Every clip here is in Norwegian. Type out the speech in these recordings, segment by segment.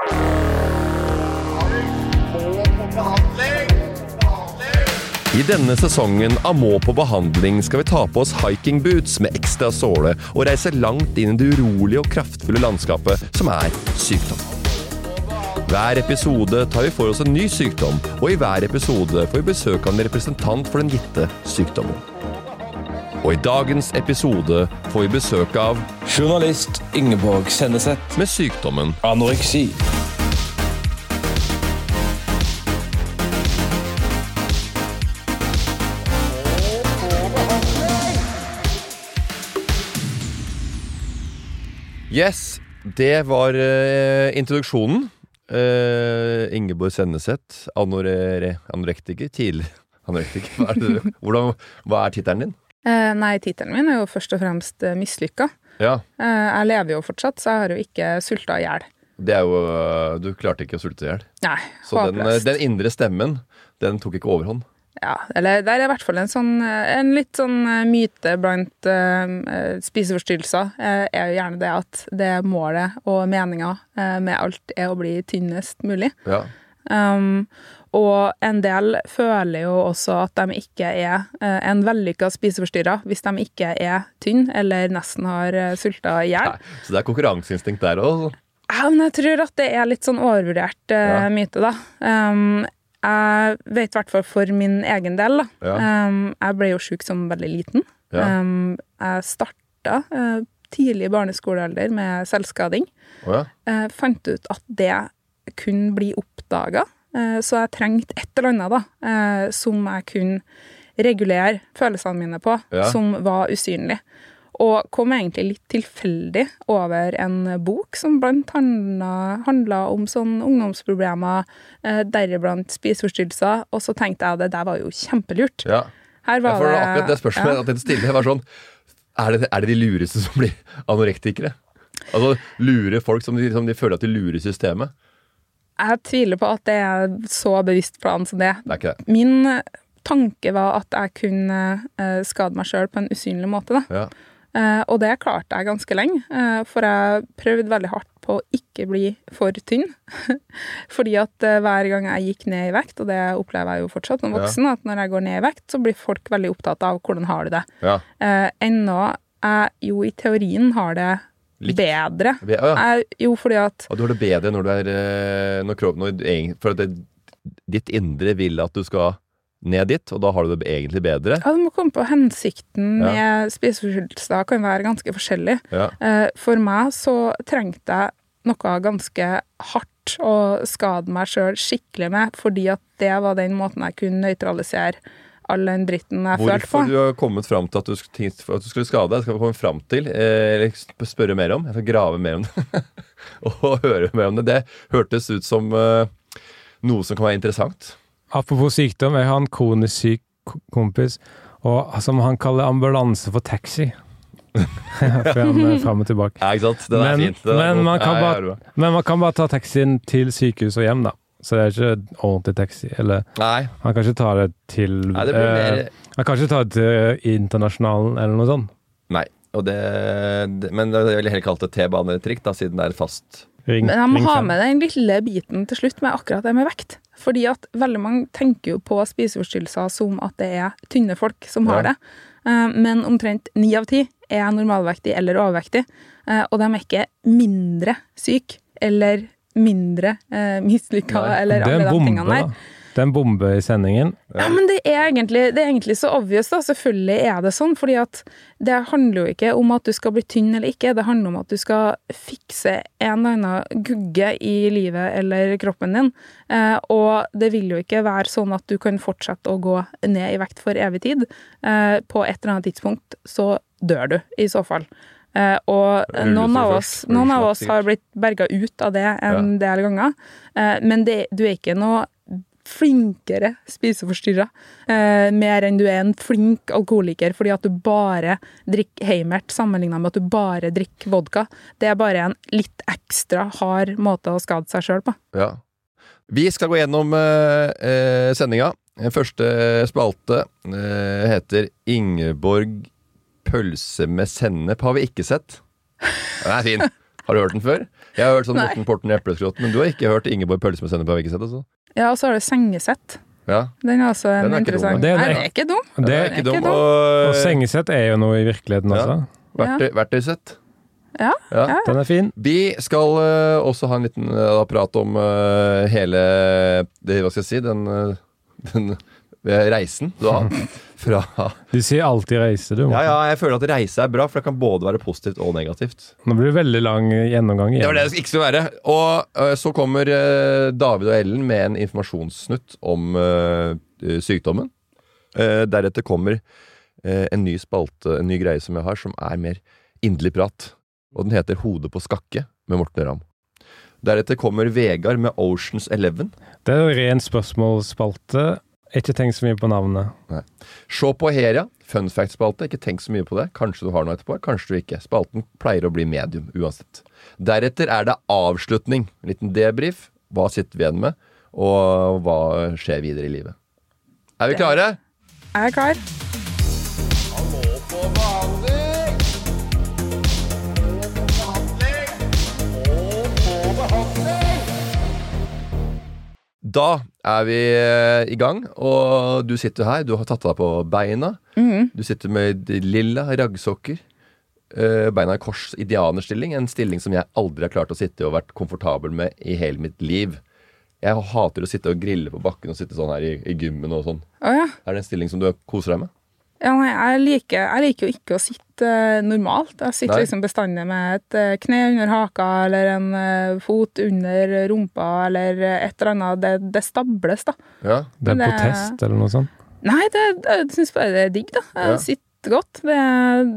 I denne sesongen av Må på behandling skal vi ta på oss hikingboots med ekstra såle og reise langt inn i det urolige og kraftfulle landskapet som er sykdom. Hver episode tar vi for oss en ny sykdom, og i hver episode får vi besøk av en representant for den gitte sykdommen. Og i dagens episode får vi besøk av Journalist Ingeborg Senneset. med sykdommen Anoreksi. Yes, det var uh, introduksjonen. Uh, Ingeborg Senneset, anore, anorektiker. Tidligere anorektiker. Hva er, det, hvordan, hva er tittelen din? Eh, nei, tittelen min er jo først og fremst eh, mislykka. Ja, Eh, jeg lever jo fortsatt, så jeg har jo ikke sulta i hjel. det er jo Du klarte ikke å sulte i hjel. Nei, Så den, den indre stemmen, den tok ikke overhånd. Ja, eller det er i hvert fall en sånn En litt sånn myte blant eh, spiseforstyrrelser Uh, er jo gjerne det at det målet og meninga uh, med alt er å bli tynnest mulig. Ja. Um, og en del føler jo også at de ikke er eh, en vellykka spiseforstyrra hvis de ikke er tynne eller nesten har uh, sulta i hjel. Så det er konkurranseinstinkt der òg. Ja, men jeg tror at det er litt sånn overvurdert uh, Ja. myte, da. Um, jeg vet i hvert fall for min egen del, da. Ja. Um, jeg ble jo sjuk som veldig liten. Ja. Um, jeg starta uh, tidlig i barneskolealder med selvskading. Oh, ja. uh, fant ut at det kunne bli oppdaga, eh, så jeg trengte et eller annet da, eh, som jeg kunne regulere følelsene mine på, Ja. som var usynlig. Og kom egentlig litt tilfeldig over en bok som blant annet handla om sånn ungdomsproblemer, eh, deriblant spiseforstyrrelser, og så tenkte jeg at det der var jo kjempelurt. ja. Her var for det akkurat det spørsmålet ja. at den stille var sånn er det, er det de lureste som blir anorektikere? Altså lure folk som de, som de føler at de lurer systemet? Jeg tviler på at det er så bevisst plan som det. Det er det. Min eh, tanke var at jeg kunne eh, skade meg sjøl på en usynlig måte. Ja. Eh, og det klarte jeg ganske lenge, for jeg prøvde veldig hardt på å ikke bli for tynn. Fordi at hver gang jeg gikk ned i vekt, og det opplever jeg jo fortsatt som Ja. voksen, at når jeg går ned i vekt, så blir folk veldig opptatt av hvordan har du det. Ja. Ennå jeg jo i teorien har det Likt. bedre. Be- ah, ja. Jo, fordi at Og du har det bedre når du er eh, når kroppen, når, For det, ditt indre vil at du skal ned dit, og da har du det egentlig bedre. ja, du må komme på hensikten Ja. med spiseforstyrrelser kan være ganske forskjellig. Ja. Eh, For meg så trengte jeg noe ganske hardt å skade meg sjøl skikkelig med, fordi at det var den måten jeg kunne nøytralisere all den dritten jeg følte Hvorfor på. du har kommet fram til at du, at du skulle skade deg, skal vi komme fram til, eh, eller sp- spørre mer om. Jeg skal grave mer om det. og høre mer om det. Det hørtes ut som eh, noe som kan være interessant. Apropos sykdom, jeg har en kronisk syk kompis, og som han kaller ambulanse for taxi. Er frem og tilbake. Ja, ikke sant? Den er Men- fint. Den er men man kan Ja, bare- det er. Men man kan bare ta taxien til sykehus og hjem, da. Så det er ikke ordentlig taxi. Eller Nei, han kan ikke ta det til nei, det mer eh, Han kan ikke ta det til Internasjonalen eller noe sånt. Nei. Og det, det, men jeg ville heller kalt det T-banetrikk, da, siden det er fast. Ring, Men jeg må ha med den lille biten til slutt med akkurat det med vekt. Fordi at veldig mange tenker jo på spiseforstyrrelser som at det er tynne folk som har Ja. det. Eh, Men omtrent ni av ti er normalvektig eller overvektig, eh, og de er ikke mindre syke eller mindre eh, mislykka eller er alle de bombe, tingene der. Det er en bombe i sendingen. Ja, men det er, egentlig, det er egentlig så obvious, da. Selvfølgelig er det sånn. fordi at det handler jo ikke om at du skal bli tynn eller ikke. Det handler om at du skal fikse en eller annen gugge i livet eller kroppen din. Eh, og det vil jo ikke være sånn at du kan fortsette å gå ned i vekt for evig tid. Eh, på et eller annet tidspunkt så dør du, i så fall. Eh, og noen av, oss, noen av oss har blitt berga ut av det en del ganger. Eh, men det, du er ikke noe flinkere spiseforstyrra. Eh, mer enn du er en flink alkoholiker fordi at du bare drikker Heimert, sammenligna med at du bare drikker vodka. Det er bare en litt ekstra hard måte å skade seg sjøl på. Ja. Vi skal gå gjennom eh, eh, sendinga. Første spalte eh, heter Ingeborg pølse med sennep har vi ikke sett. Den er fin. Har du hørt den før? Jeg har hørt sånn Morten Porten epleskrott, men du har ikke hørt Ingeborg Pølse med sennep har vi ikke sett? Altså. Ja, og så har du sengesett. Ja. Den er også en Den er interessant. Det er Nei, det er ikke dum. Den Det, er er ikke dum. og Og sengesett er jo noe i virkeligheten Ja. også. verktøy, verktøysett. Ja, Ja. ja. Den er fin. Vi skal uh, også ha en liten uh, prat om uh, hele det, Hva skal jeg si? Den, den reisen du har hatt fra Du sier alltid reise, du. Ja, ja, jeg føler at reise er bra, for det kan både være positivt og negativt. Nå blir det veldig lang gjennomgang Det var det det ikke skulle være. Og eh, så kommer eh, David og Ellen med en informasjonssnutt om eh, sykdommen. Eh, deretter kommer eh, en ny spalte, en ny greie som jeg har, som er mer inderlig prat. Og den heter Hodet på skakke med Morten Ramm. Deretter kommer Vegard med Oceans Eleven. Det er jo ren spørsmålsspalte. Ikke tenk så mye på navnet. Se på Heria. Fun fact-spalte. Ikke tenk så mye på det. Kanskje du har noe etterpå, kanskje du ikke. Spalten pleier å bli medium uansett. Deretter er det avslutning. En liten debrief. Hva sitter vi igjen med, og hva skjer videre i livet. Er vi klare? Jeg er klar. Da er vi eh, i gang, og du sitter her. Du har tatt deg på beina. Du sitter med lilla raggsokker. Eh, beina i kors, indianerstilling. En stilling som jeg aldri har klart å sitte og vært komfortabel med i hele mitt liv. Jeg hater å sitte og grille på bakken og sitte sånn her i, i gymmen og sånn. Oh, ja. Er det en stilling som du koser deg med? Ja, nei, jeg liker, jeg liker jo ikke å sitte eh, normalt. Jeg sitter Nei. liksom bestandig med et eh, kne under haka eller en eh, fot under rumpa eller et eller annet. Det, det stables, da. Ja. Det er det- protest eller noe sånt. Nei, det, det, jeg syns bare det er digg, da. Jeg Ja. sitter godt. Det,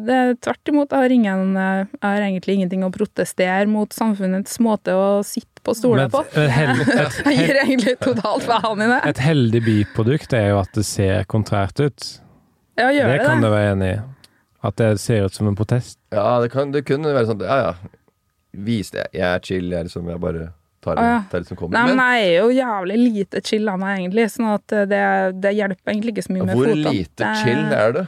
det er tvert imot. Jeg har, ingen, jeg har egentlig ingenting å protestere mot samfunnets måte å sitte på stoler Men på. Jeg gir egentlig totalt faen i det. et heldig biprodukt er jo at det ser kontrært ut. Ja, gjør Det det kan du være enig i. At det ser ut som en protest. ja, det, kan, det kunne være sånn Ja, ja. Vis det. Jeg er chill. Jeg liksom Jeg bare tar, ja. tar det som kommer. Nei, men Men jeg er jo jævlig lite chill av meg, egentlig. Sånn at det, det hjelper egentlig ikke så mye med hvor lite chill er det?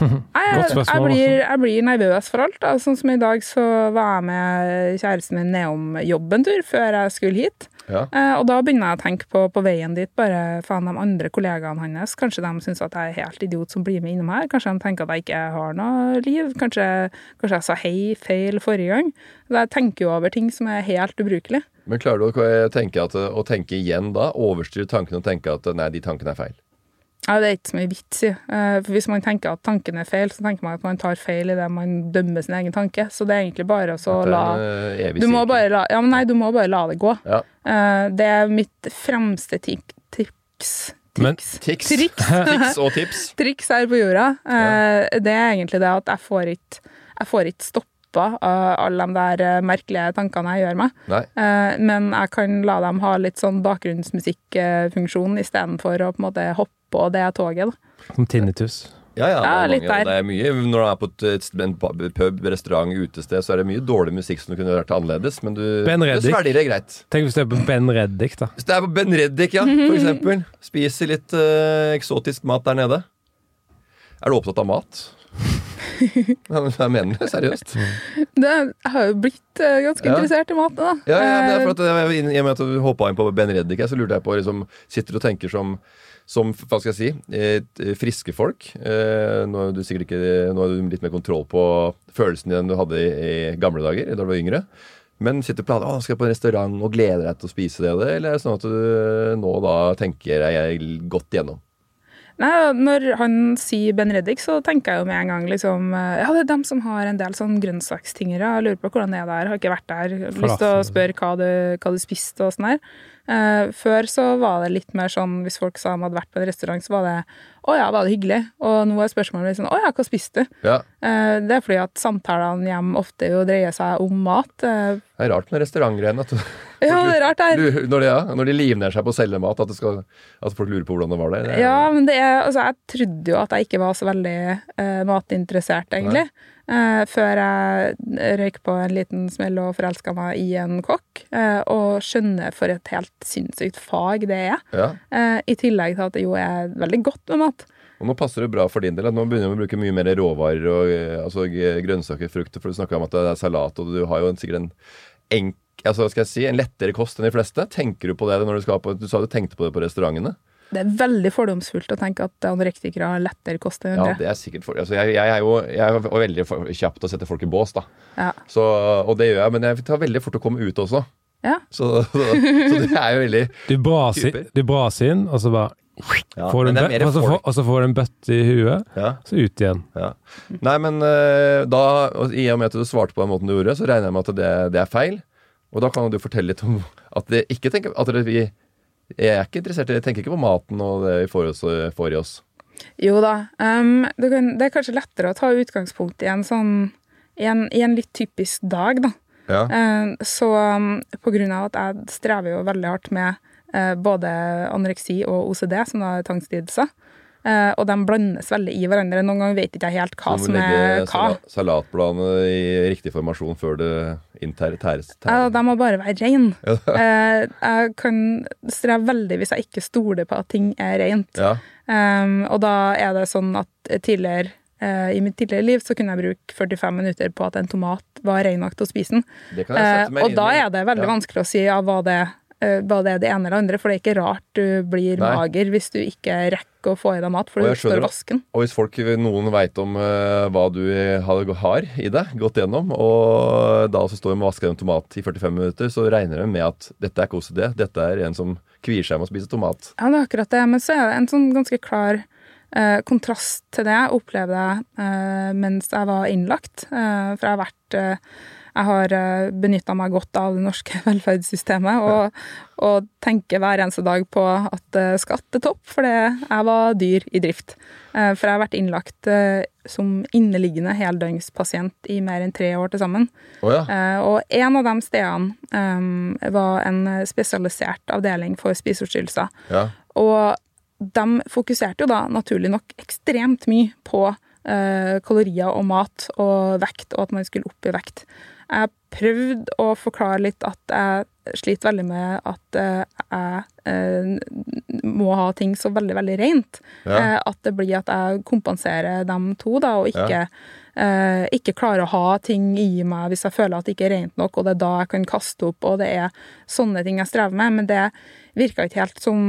Nei, jeg, jeg, blir, jeg blir nervøs for alt. Da. Sånn som i dag, så var jeg med kjæresten min nedom jobb en tur før jeg skulle hit. Ja. Eh, og da begynner jeg å tenke på, på veien dit, bare faen de andre kollegaene hans. Kanskje de syns at jeg er helt idiot som blir med innom her. Kanskje de tenker at jeg ikke har noe liv. Kanskje, kanskje jeg sa hei feil forrige gang. Jeg tenker jo over ting som er helt ubrukelig. Men klarer du å tenke, at, å tenke igjen da? Overstyre tankene og tenke at nei, de tankene er feil? Ja, det er ikke så mye vits i. Eh, For hvis man tenker at tanken er feil, så tenker man at man tar feil i det man dømmer sin egen tanke. Så det er egentlig bare å la eh, Du må bare la Ja, men nei, du må bare la det gå. Ja. Eh, Det er mitt fremste tips Men- Triks. Tics. Triks. Og tips. Triks her på jorda. Eh, Det er egentlig det at jeg får ikke Jeg får ikke stoppa eh, alle de der eh, merkelige tankene jeg gjør meg. Nei. Eh, Men jeg kan la dem ha litt sånn bakgrunnsmusikkfunksjon istedenfor å på en måte hoppe på det toget. da. Som tinnitus. Ja, ja, det, litt er mange, der. det er mye Når du er på et, en pub, restaurant, utested, så er det mye dårlig musikk som du kunne vært annerledes, men du, Ben du Reddik. svelger greit. Tenk hvis det er på Ben Reddik, da. Hvis det er på Ben Reddik, ja, for eksempel. Spiser litt eh, eksotisk mat der nede. Er du opptatt av mat? Ja, men Jeg mener det, seriøst. Det, jeg har jo blitt eh, ganske Ja. interessert i mat, da. Ja, ja, det er Eh, for at jeg, I og med at du hoppa inn på Ben Reddik, så lurte jeg på liksom, Sitter du og tenker som, som hva skal jeg si, eh, friske folk? Nå, er du sikkert ikke, nå har du litt mer kontroll på følelsen din enn du hadde i, i gamle dager, da du var yngre. Men sitter du planer, å, skal jeg på en restaurant og gleder deg til å spise det, eller er det sånn at du nå da tenker jeg godt igjennom? Nei, Når han sier Ben Reddik, så tenker jeg jo med en gang liksom eh, Ja, det er dem som har en del sånn grønnsakstingere. Lurer på hvordan det er der. Har ikke vært der. Lyst til å spørre hva du, hva du spiste og sånn her. Eh, før så var det litt mer sånn hvis folk sa de hadde vært på en restaurant, så var det å ja, var det hyggelig? Og nå er spørsmålet litt sånn å ja, hva spiste du? Ja, Eh, det er fordi at samtalene hjemme ofte jo dreier seg om mat. Eh, Det er rart med restaurantgreiene. Ja, det er rart det er. når, de, ja, når de livnær seg på å selge mat, at, skal, at folk lurer på hvordan det var der. Det er- Ja, men det er, altså, jeg trodde jo at jeg ikke var så veldig eh, matinteressert, egentlig. Eh, før jeg røyk på en liten smell og forelska meg i en kokk. Eh, og skjønner for et helt sinnssykt fag det er. ja. Eh, I tillegg til at det jo er veldig godt med mat. Og nå passer det bra for din del at nå begynner vi å bruke mye mer råvarer og eh, altså, grønnsaker, frukter, for du snakka om at det er salat, og du har jo en, sikkert en enk, altså skal jeg si, en lettere kost enn de fleste? Tenker du på det når du skal på Du sa du tenkte på det på restaurantene? Det er veldig fordomsfullt å tenke at anorektikere har lettere kost enn Ja, det er sikkert for, altså jeg, jeg er jo jeg er veldig for- kjapp til å sette folk i bås, da. Ja. Så, og det gjør jeg, men jeg tar veldig fort å komme ut også. Ja. Så, så, så det er jo veldig Du braser, du braser inn, og så bare ja, får en, det er bø- mer og, så får, og så får du en bøtte i huet, Ja, så ut igjen. ja. Nei, men eh, da, i og med at du svarte på den måten du gjorde, så regner jeg med at det, det er feil. Og da kan du fortelle litt om at det ikke tenker At vi jeg er ikke interessert i Jeg tenker ikke på maten og det vi får, oss, får i oss. Jo da. Um, det, kan, det er kanskje lettere å ta utgangspunkt i en sånn i en, i en litt typisk dag, da. Ja. Eh, så um, på grunn av at jeg strever jo veldig hardt med uh, både anoreksi og OCD, som da er tvangslidelser. Uh, og de blandes veldig i hverandre. Noen ganger vet ikke jeg helt hva som, som er hva. sala- salatbladene i riktig formasjon før det Ja, de må bare være reine. Eh, jeg kan streve veldig hvis jeg ikke stoler på at ting er rent. Ja. Um, og da er det sånn at tidligere eh, i mitt tidligere liv så kunne jeg bruke 45 minutter på at en tomat var ren nok til å spise den. Meg og da er det veldig Ja. vanskelig å si ja, hva det, eh, hva det er det ene eller andre, for det er ikke rart du blir Nei. mager hvis du ikke rekker å få i deg mat, for du står i og. Og hvis folk, noen veit om uh, hva du har, i deg, gått gjennom, og da også står med og vasker en tomat i 45 minutter, så regner de med at dette er ikke OCD, dette er en som kvier seg med å spise tomat. Ja, det er akkurat det, men så er det en sånn ganske klar uh, kontrast til det jeg opplevde uh, mens jeg var innlagt. Eh, for jeg har vært eh, jeg har uh, benytta meg godt av det norske velferdssystemet og, og tenker hver eneste dag på at uh, skatt er topp, fordi jeg var dyr i drift. Eh, for jeg har vært innlagt eh, som inneliggende heldøgnspasient i mer enn tre år til sammen. Oh ja. Eh, og en av de stedene eh, var en spesialisert avdeling for spiseforstyrrelser. ja. Og de fokuserte jo da naturlig nok ekstremt mye på eh, kalorier og mat og vekt, og at man skulle opp i vekt. Jeg prøvde å forklare litt at jeg sliter veldig med at eh, jeg eh, må ha ting så veldig, veldig rent. Ja. Eh, at det blir at jeg kompenserer dem to, da, og ikke, eh, ikke klarer å ha ting i meg hvis jeg føler at det ikke er rent nok, og det er da jeg kan kaste opp, og det er sånne ting jeg strever med. Men det virka ikke helt som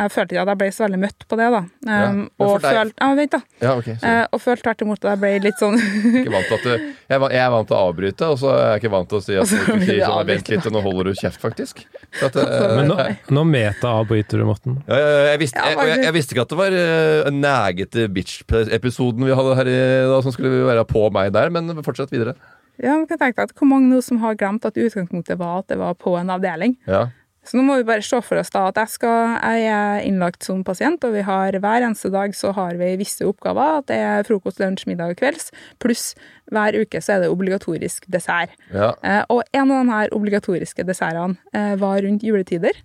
Jeg følte ikke at jeg ble så veldig møtt på det, da. Ja, Um, men og følte Ja, vent, da. ja, okay. Eh, og følte tvert imot at jeg ble litt sånn ikke vant til at du, jeg, jeg er vant til å avbryte, og så er jeg ikke vant til å si at altså, du sier sånn, vent litt, og nå holder du kjeft, faktisk. Så at, uh, Men nå, nå meta-avbryter du, Morten. ja, ja, ja, jeg, visste, jeg, jeg, jeg visste ikke at det var uh, nægete bitch-episoden vi hadde her i dag, som skulle være på meg der, men fortsett videre. Ja, man kan tenke at Hvor mange nå som har glemt at utgangspunktet var at det var på en avdeling? Ja. Så nå må vi bare se for oss da at jeg, skal, jeg er innlagt som pasient, og vi har hver eneste dag så har vi visse oppgaver. At det er frokost, lunsj, middag og kvelds. Pluss hver uke så er det obligatorisk dessert. Ja. Eh, og en av de her obligatoriske dessertene eh, var rundt juletider.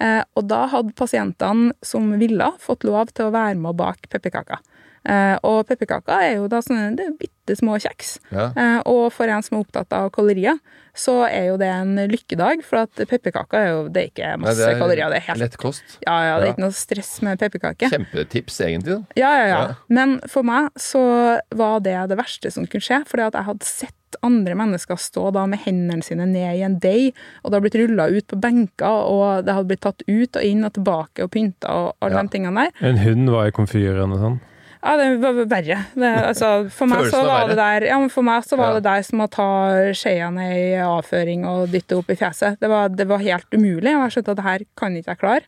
Eh, og da hadde pasientene som ville, fått lov til å være med og bake pepperkaker. Eh, og pepperkaker er jo da sånne det er bitte små kjeks. Ja. Eh, og for en som er opptatt av kalorier, så er jo det en lykkedag, for at pepperkaker er jo det er ikke Nei, masse det er kalorier. Det er helt lett kost. ja, ja, det Ja. er ikke noe stress med pepperkake. Kjempetips, egentlig. da. Ja, ja, ja. Ja. Men for meg så var det det verste som kunne skje, fordi at jeg hadde sett andre mennesker stå da med hendene sine ned i en deig, og det hadde blitt rulla ut på benker, og det hadde blitt tatt ut og inn og tilbake og pynta og alle Ja. de tingene der. En hund var i komfyren og sånn. Ja, det var verre. Det, altså, for meg var det der Ja, for meg så var Ja. det der som å ta skjea ned i avføring og dytte opp i fjeset. Det var, det var helt umulig, og jeg skjønte at det her kan ikke jeg klare.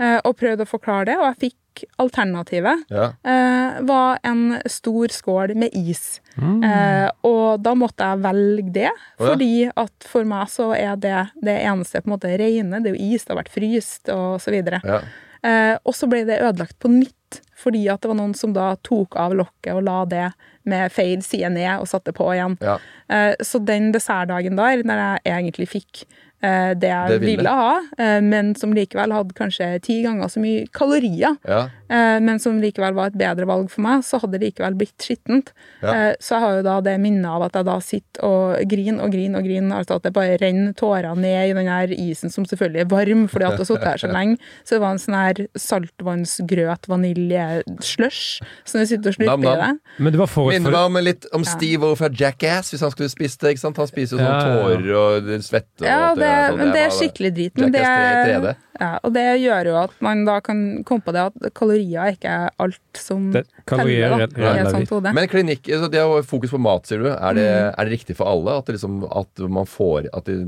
Eh, og prøvde å forklare det, og jeg fikk alternativet. Ja. Eh, var en stor skål med is. Eh, og da måtte jeg velge det, ja. fordi at for meg så er det det eneste på en måte rene. Det er jo is, det har vært fryst og så videre. Ja. Eh, og så ble det ødelagt på nytt, fordi at det var noen som da tok av lokket og la det med feil side ned og satte på igjen. Ja. Eh, så den dessertdagen der, når jeg egentlig fikk eh, det jeg Det ville. ville ha, eh, men som likevel hadde kanskje ti ganger så mye kalorier, Ja. Eh, men som likevel var et bedre valg for meg, så hadde det likevel blitt skittent. Ja. Eh, så jeg har jo da det minnet av at jeg da sitter og griner og griner og griner, altså at det bare renner tårer ned i den her isen som selvfølgelig er varm fordi at det har sittet her så lenge. Så det var en sånn her saltvannsgrøt vaniljeslush som du sitter og slurper i deg. Men det var forut Minner meg om litt om Steve ja. fra Jackass, hvis han skulle spist det. ikke sant? Han spiser jo sånn Ja, tårer og svette. og Ja, alt det, sånn. men det er skikkelig drit. Men det, Jackass 3D. Ja, og det gjør jo at man da kan komme på det at kalorier ikke er alt som det, kalorier teller, er da, i et sånt hode. Men klinikk, altså, det er fokus på mat, sier du. Er det, Mm. er det riktig for alle at, det liksom, at man får At det,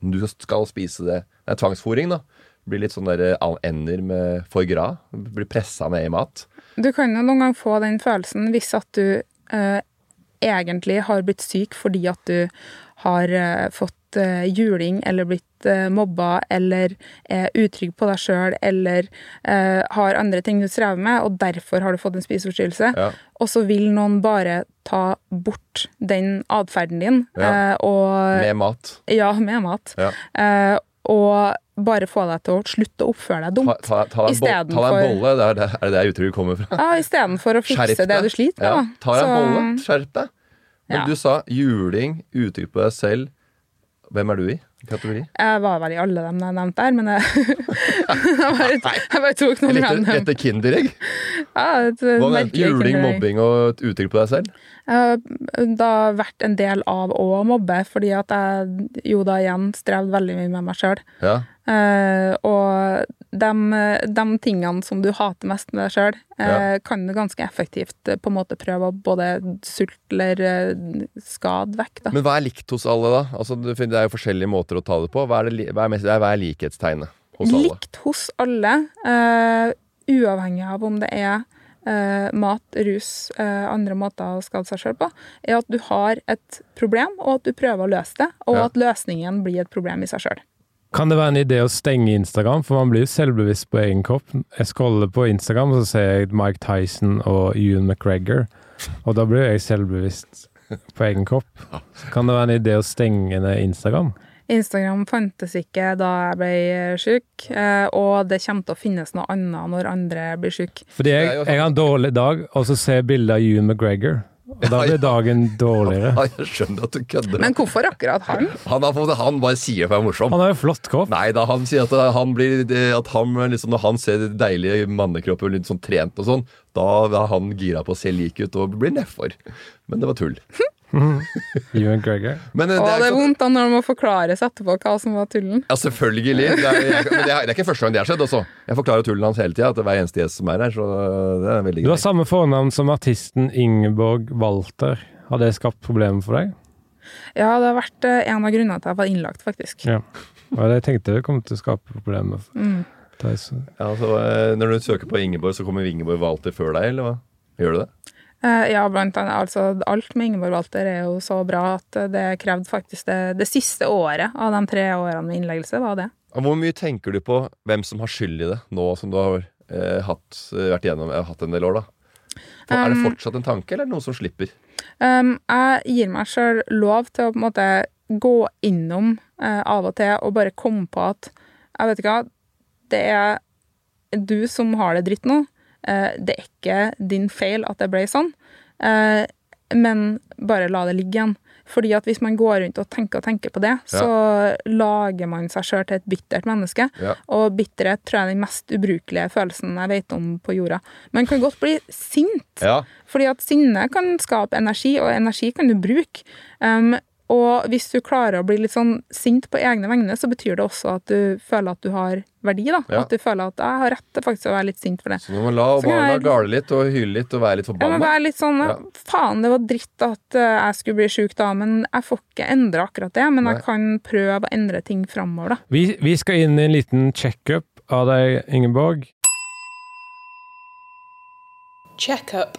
du skal spise det Det er tvangsfòring, da. Blir litt sånn der eh, ender med for gras. Blir pressa ned i mat. Du kan jo noen gang få den følelsen hvis at du eh, egentlig har blitt syk fordi at du har eh, fått juling eller blitt eh, mobba eller er utrygg på deg sjøl eller eh, har andre ting du strever med, og derfor har du fått en spiseforstyrrelse. Ja. Og så vil noen bare ta bort den atferden din Ja. eh, og Med mat. Ja, med mat. Ja. Eh, og bare få deg til å slutte å oppføre deg Ta, dumt. ta, ta, deg, en bo- ta deg en bolle. Det er, det, er det uttrykket kommer fra. Ja, Istedenfor å fikse det du sliter med. Ja, ta deg en bolle. Skjerp deg. Men du sa juling, uttrykk på deg selv. Hvem er du i? Kategori? Jeg var vel i alle dem jeg nevnte der, men jeg, jeg, bare, jeg bare tok noen random. etter Kinderegg? Ja, et merkelig Juling, kinderegg. mobbing og et uttrykk på deg selv? Jeg har da vært en del av å mobbe, fordi at jeg jo da igjen strevde veldig mye med meg sjøl. Ja. Eh, og de, de tingene som du hater mest med deg sjøl, eh, kan du ganske effektivt uh, på en måte prøve å både sulte eller skade vekk. Da. Men hva er likt hos alle, da? Altså, det er jo forskjellige måter å ta det på. Hva er, det, hva er, mest, hva er likhetstegnet hos alle? Likt hos alle, uavhengig av om det er mat, rus, andre måter å skade seg sjøl på, er at du har et problem, og at du prøver å løse det, og Ja. at løsningen blir et problem i seg sjøl. Kan det være en idé å stenge Instagram, for man blir jo selvbevisst på egen kropp. Jeg scroller på Instagram, og så ser jeg Mike Tyson og Ewan McGregor, og da blir jeg selvbevisst på egen kropp. Kan det være en idé å stenge ned Instagram? Instagram fantes ikke da jeg ble syk, eh, og det kommer til å finnes noe annet når andre blir sjuke. Fordi jeg, er jeg har en dårlig dag, og så ser jeg bilde av Ewan McGregor, og da blir dagen dårligere. Ja, jeg skjønner at du kødder. Men hvorfor akkurat han? Han, har han bare sier for å være morsom. Han har jo flott kropp. Nei da, han sier at han blir At han liksom, Når han ser deilige mannekropper litt sånn trent og sånn, da er han gira på å se lik ut og blir nedfor. Men det var tull. Ewan McGregor. Men eh, Og det er det er vondt da når de må forklare seg etterpå hva som var tullen. Ja, selvfølgelig. Det er, jeg, men det er, det er ikke første gang det har skjedd. Også. Jeg forklarer tullen hans hele tida, til hver eneste gjest som er her. Så det er veldig Du har samme fornavn som artisten Ingeborg Walter. Har det skapt problemer for deg? Ja, det har vært eh, en av grunnene til at jeg var innlagt, faktisk. Ja. Og det tenkte jeg kom til å skape problemer. for Mm. Ja, så, eh, når du søker på Ingeborg, så kommer Ingeborg Walter før deg, eller hva? Gjør du det? Eh, Ja, blant annet. Altså, alt med Ingeborg Walter er jo så bra at det krevde faktisk det, det siste året av de tre årene med innleggelse, var det. Hvor mye tenker du på hvem som har skyld i det, nå som du har eh, hatt, eh, vært igjennom, eh, hatt en del år? da? For, er det Um, fortsatt en tanke, eller er det noe som slipper? Um, jeg gir meg sjøl lov til å på en måte gå innom eh, av og til og bare komme på at jeg vet ikke hva, det er du som har det dritt nå. Eh, det er ikke din feil at det ble sånn, eh, men bare la det ligge igjen. Fordi at hvis man går rundt og tenker og tenker på det, så lager man seg sjøl til et bittert menneske. Ja. Og bitterhet tror jeg er den mest ubrukelige følelsen jeg vet om på jorda. Man kan godt bli sint, Ja, fordi at sinne kan skape energi, og energi kan du bruke. Um, og hvis du klarer å bli litt sånn sint på egne vegne, så betyr det også at du føler at du har verdi. da. Ja. At du føler at jeg har rett til faktisk å være litt sint for det. Så du må la barna jeg- gale litt og hyle litt og være litt Jeg må være litt sånn Ja. Faen, det var dritt at eh, jeg skulle bli sjuk da, men jeg får ikke endre akkurat det. Men Nei. jeg kan prøve å endre ting framover, da. Vi, vi skal inn i en liten checkup av deg, Ingeborg. Checkup.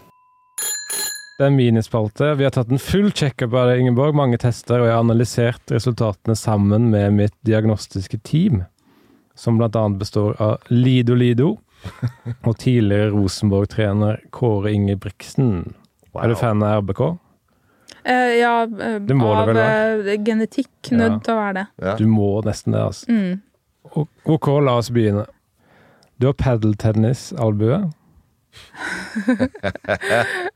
Det er minispalte. Vi har tatt en full checkup av deg, Ingeborg. Mange tester, og jeg har analysert resultatene sammen med mitt diagnostiske team, som blant annet består av Lido Lido og tidligere Rosenborg-trener Kåre Ingebrigtsen. Er du fan av RBK? Uh, ja, eh, Det må det av uh, genetikk Ja. nødt til å være det. Ja. Du må nesten det, altså. Mm. OK, la oss begynne. Du har padeltennis-albue.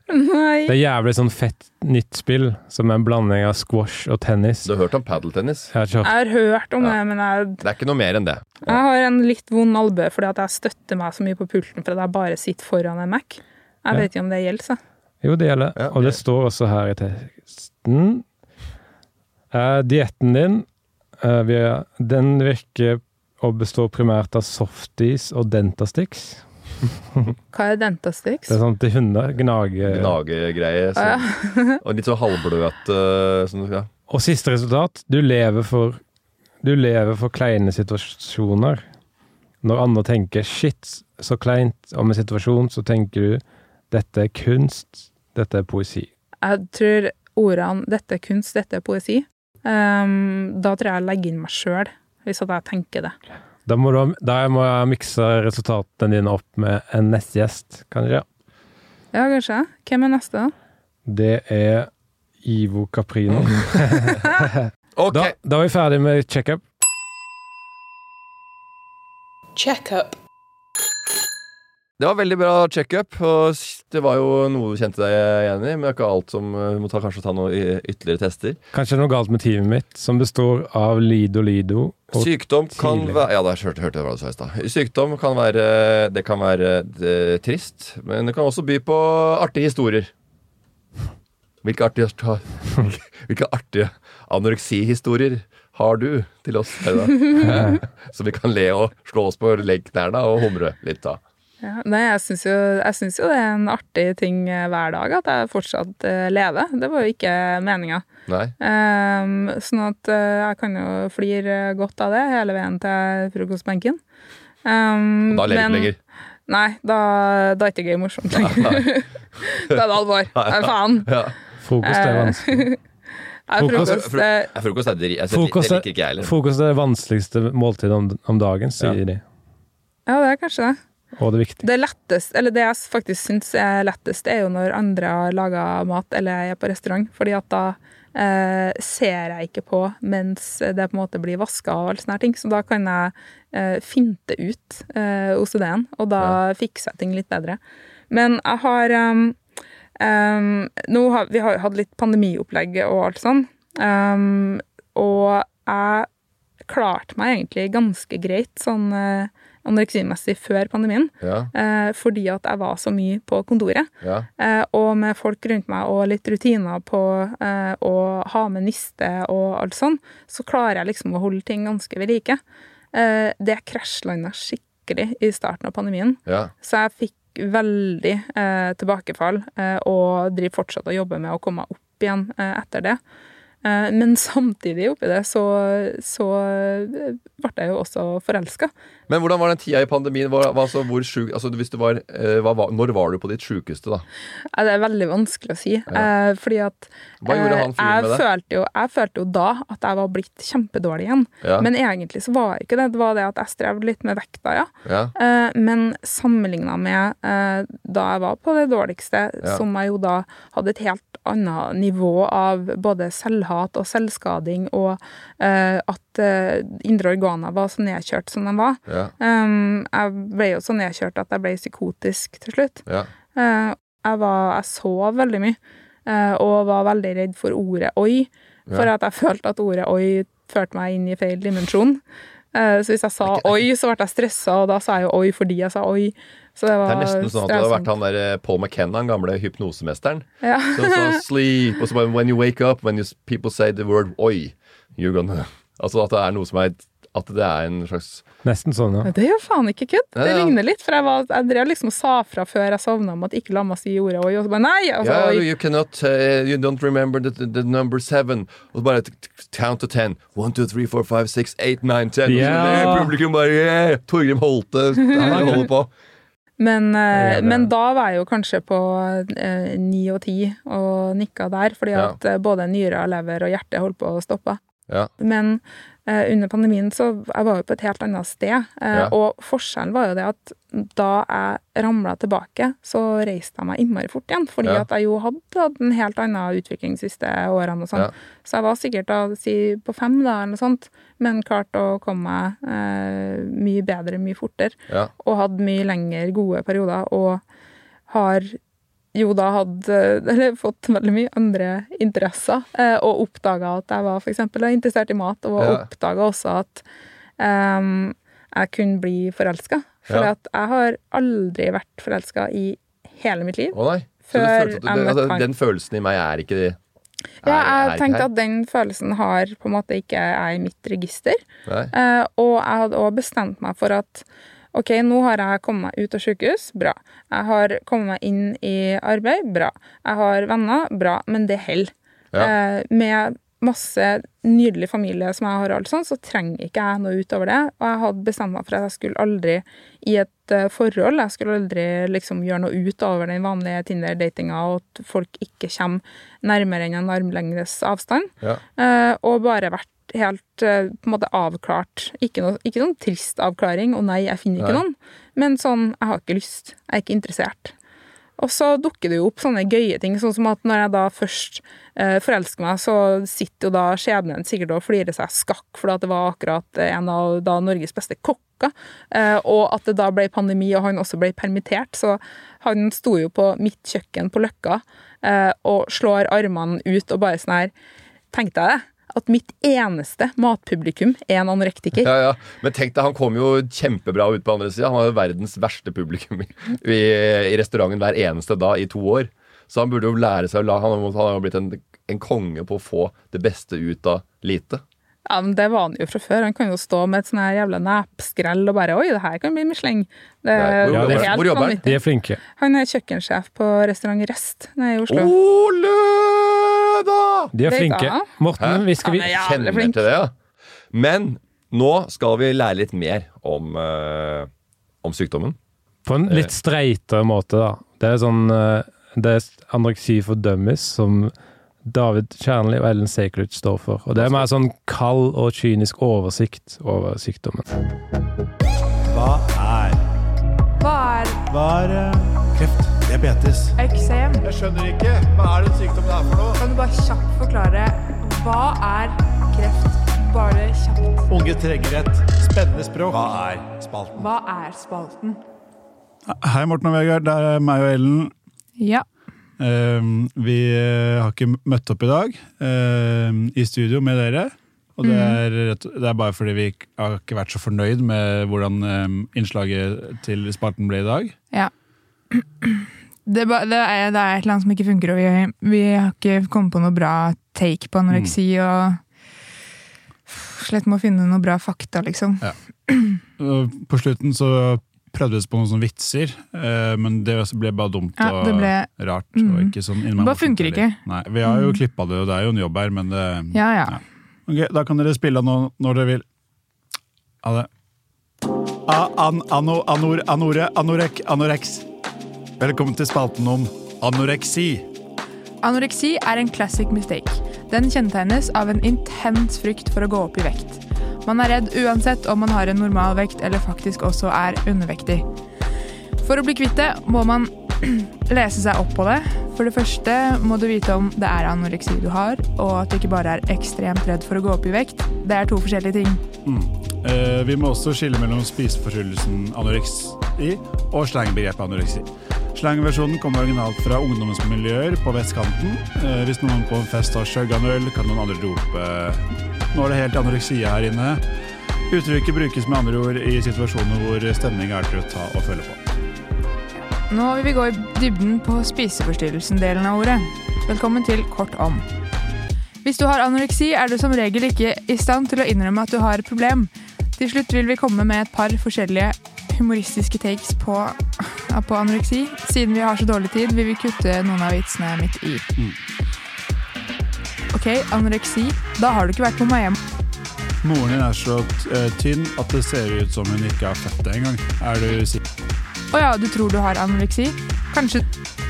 Nei. Det er jævlig sånn fett nytt spill, som er en blanding av squash og tennis. Du har hørt om padeltennis? Jeg har Jeg har hørt om det, men jeg, Det er ikke noe mer enn det. jeg har en litt vond albue fordi at jeg støtter meg så mye på pulten fordi jeg bare sitter foran en Mac. Jeg Ja. vet ikke om det gjelder, så. Jo, det gjelder. Ja, og det står også her i teksten. Eh, dietten din eh, den virker å bestå primært av softies og dentastix. Hva er Dentastix? Det er sånn til hunder. Gnage... Gnagegreie. Ah, ja. Sånn. Og litt sånn halvbløt uh, sånn, ja. Og siste resultat. Du lever for Du lever for kleine situasjoner. Når andre tenker 'shit, så kleint' om en situasjon, så tenker du 'dette er kunst', 'dette er poesi'. Jeg tror ordene 'dette er kunst, dette er poesi', um, da tror jeg jeg legger inn meg sjøl, hvis at jeg tenker det. Da må, du, da må jeg mikse resultatene dine opp med en neste gjest, kanskje. Ja, kanskje. Hvem er neste, da? Det er Ivo Caprino. Ok, Da, da er vi ferdig med checkup. Checkup. Det var veldig bra checkup. Og det var jo noe du kjente deg igjen i, men det er ikke alt som du må ta, kanskje ta noen ytterligere tester. Kanskje noe galt med teamet mitt, som består av Lido Lido og Sykdom kan være Ja, da hørte, hørte jeg hva du sa i stad. Sykdom kan være Det kan være det, trist, men det kan også by på artige historier. Hvilke artige, hvilke artige anoreksihistorier har du til oss her i dag? Som vi kan le og slå oss på leggnærne og humre litt da. Ja, nei, jeg syns jo, jo det er en artig ting eh, hver dag at jeg fortsatt eh, lever. Det var jo ikke meninga. Nei? Ehm, sånn at uh, jeg kan jo flire godt av det hele veien til frokostbenken. Um, Da ler du lenger. Nei, da, da er det ikke gøy morsomt lenger. da er det alvor. Nei, faen. Ja. Frokost er vanskelig. Frokost- frokost Frokost er. Frokost det er- liker ikke jeg heller. Frokost er det vanskeligste måltidet om, om dagen, sier Ja. de. Ja, det er kanskje det. Og det viktige. Det letteste, eller det jeg faktisk syns er lettest, er jo når andre har laga mat eller jeg er på restaurant. Fordi at da eh, ser jeg ikke på mens det på en måte blir vaska og alle sånne ting. Så da kan jeg eh, finte ut eh, OCD-en, og da fikser jeg ting litt bedre. Men jeg har um, um, nå har, Vi har hatt litt pandemiopplegg og alt sånn. Um, og jeg klarte meg egentlig ganske greit sånn eh, anoreksimessig før pandemien. Ja, Eh, fordi at jeg var så mye på kontoret. ja. Eh, og med folk rundt meg og litt rutiner på eh, å ha med niste og alt sånn, så klarer jeg liksom å holde ting ganske ved like. Eh, det krasjlanda skikkelig i starten av pandemien, ja. så jeg fikk veldig eh, tilbakefall eh, og driver fortsatt og jobber med å komme meg opp igjen etter det. Men samtidig oppi det så, så ble jeg jo også forelska. Men hvordan var den tida i pandemien? Hva, altså, hvor syk, altså, var, eh, var- når var du på ditt sjukeste, da? Ja, Det er veldig vanskelig å si. Eh, fordi at Hva gjorde eh, han fyren med det? Følte jo, jeg følte jo da at jeg var blitt kjempedårlig igjen. Ja. Men egentlig så var jeg ikke det. Det var det at jeg strevde litt med vekta, ja. Ja. Eh, men sammenligna med eh, da jeg var på det dårligste, Ja. som jeg jo da hadde et helt annet nivå av både selvhat og selvskading, og eh, at eh, indre organer var så nedkjørt som de var. Ja. Um, jeg ble jo så nedkjørt at jeg ble psykotisk til slutt. Ja. Uh, jeg, var, jeg sov veldig mye, uh, og var veldig redd for ordet oi, for Ja. at jeg følte at ordet oi førte meg inn i feil dimensjon. Så hvis jeg sa oi, så ble jeg stressa, og da sa jeg jo oi fordi jeg sa oi. Så det Det er nesten sånn at du hadde vært han der Paul McKenna, den gamle hypnosemesteren. Ja. Så, så sleep, og så bare when you wake up, when you, people say the word oi, you're gonna Altså at det er noe som er At det er en slags Nesten sånn, ja. Det er jo faen ikke kødd. Det Ja, ja. ligner litt. For jeg, var, jeg drev liksom og sa fra før jeg sovna om at ikke la meg si ordet oi, og så bare nei! Altså, Yeah, oi. you cannot uh, You don't remember the, the, number seven. Og så bare count to ten. One, two, three, four, five, six, eight, nine, ten. Og så Ja. bare, Publikum bare yeah! Torgrim Holte han holder på. Men, eh, men da var jeg jo kanskje på eh, ni og ti og nikka der, fordi Ja. at både nyrer, lever og hjerte holdt på å stoppe. Ja. Men eh, under pandemien så jeg var jo på et helt annet sted, eh, Ja. og forskjellen var jo det at da jeg ramla tilbake, så reiste jeg meg innmari fort igjen, fordi Ja. at jeg jo hadde hatt en helt annen utvikling de siste årene og sånn. Så jeg var sikkert da, si, på fem da, eller noe sånt, men klarte å komme meg eh, mye bedre, mye fortere og hadde mye lengre gode perioder. Og har jo da hadde Eller fått veldig mye andre interesser, eh, og oppdaga at jeg var for eksempel interessert i mat, og Ja. oppdaga også at um, jeg kunne bli forelska. For Ja. at jeg har aldri vært forelska i hele mitt liv. Å nei. Så Før du, jeg møtte altså, han. den følelsen i meg er ikke er, Ja, jeg tenkte at den følelsen har på en måte ikke er i mitt register. Nei. Eh, og jeg hadde òg bestemt meg for at OK, nå har jeg kommet meg ut av sykehus, bra. Jeg har kommet meg inn i arbeid, bra. Jeg har venner, bra. Men det holder. Ja. Eh, med masse nydelig familie som jeg har, alt sånt, så trenger ikke jeg noe utover det. Og jeg hadde bestemt meg for at jeg skulle aldri i et eh, forhold Jeg skulle aldri liksom gjøre noe utover den vanlige Tinder-datinga, og at folk ikke kommer nærmere enn en armlengdes avstand. Ja. Eh, og bare vært helt eh, på en måte avklart. Ikke, noe, ikke noen trist avklaring, og nei, jeg finner ikke Nei. noen. Men sånn, jeg har ikke lyst. Jeg er ikke interessert. Og så dukker det jo opp sånne gøye ting, sånn som at når jeg da først eh, forelsker meg, så sitter jo da skjebnen sikkert og flirer seg skakk, fordi at det var akkurat en av da Norges beste kokker, eh, og at det da ble pandemi, og han også ble permittert, så han sto jo på mitt kjøkken på Løkka eh, og slår armene ut og bare sånn her Tenk deg det, at mitt eneste matpublikum er en anorektiker. Ja, ja. Men tenk deg, han kom jo kjempebra ut på andre sida. Han var jo verdens verste publikum i, i, i restauranten hver eneste da i to år. Så han burde jo lære seg å la Han, han har jo blitt en, en konge på å få det beste ut av lite. Ja, men Det var han jo fra før. Han kan jo stå med et sånn her jævla nepskrell og bare Oi, det her kan bli Michelin. Det Nei, hvor det er helt hvor jobber han? vanvittig. De er flinke. Han er kjøkkensjef på restaurant Rest nede i Oslo. Ole da! De er flinke. Morten, vi skal vi er Kjenner flink. til det, ja. Men nå skal vi lære litt mer om, uh, om sykdommen. På en litt streitere måte, da. Det er sånn eh, Det er anoreksi for dummies som David Kjernli og Ellen Seiklund står for. Og det er mer sånn kald og kynisk oversikt over sykdommen. Hva er Hva er Hva er eh, kreft? Diabetes? eksem? Jeg skjønner ikke. Hva er den sykdommen er for noe? Kan du bare kjapt forklare hva er kreft? Bare kjapt. Unge trenger et spennende språk. Hva er spalten? Hva er spalten? Hei, Morten og Vegard. Det er meg og Ellen. Ja. Ehm, vi eh, har ikke møtt opp i dag ehm, i studio med dere. Og det er, rett- det er bare fordi vi har ikke vært så fornøyd med hvordan ehm, innslaget til spalten ble i dag. Ja. Det, ba- det, er, det er et eller annet som ikke funker, og vi, vi har ikke kommet på noe bra take på anoreksi. og Slett med å finne noe bra fakta, liksom. Ja. På slutten så prøvde vi på noen sånne vitser, eh, men det ble bare dumt Ja, og det ble- rart. Mm. Og ikke sånn Det bare funker ikke. Nei, Vi har jo Mm. klippa det, og det er jo en jobb her, men det Ja, ja. Ja. Ok, Da kan dere spille nå når dere vil. Ha det. A an ano anor anore anorek anoreks. Velkommen til spalten om anoreksi. Anoreksi er en classic mistake. Den kjennetegnes av en intens frykt for å gå opp i vekt. Man er redd uansett om man har en normal vekt eller faktisk også er undervektig. For å bli kvitt det må man lese seg opp på det. For det første må du vite om det er anoreksi du har, og at du ikke bare er ekstremt redd for å gå opp i vekt. Det er to forskjellige ting. Eh, vi må også skille mellom spiseforstyrrelsen anoreksi og slangbegrepet anoreksi. Slangversjonen kommer originalt fra ungdomsmiljøer på vestkanten. Eh, hvis noen på en fest har sjøganøl, kan noen andre rope 'nå er det helt anoreksia her inne'. Uttrykket brukes med andre ord i situasjoner hvor stemning er til å ta og føle på. Nå vil vi gå i dybden på spiseforstyrrelsen-delen av ordet. Velkommen til Kort om. Hvis du har anoreksi, er du som regel ikke i stand til å innrømme at du har et problem. Til slutt vil vi komme med et par forskjellige humoristiske takes på, på anoreksi. Siden vi har så dårlig tid, vil vi kutte noen av vitsene midt i. Ok, anoreksi. Da har du ikke vært på Miami. Moren din er så eh, tynn at det ser ut som hun ikke har født det engang. Er du sikker? Å ja, du tror du har anoreksi? Kanskje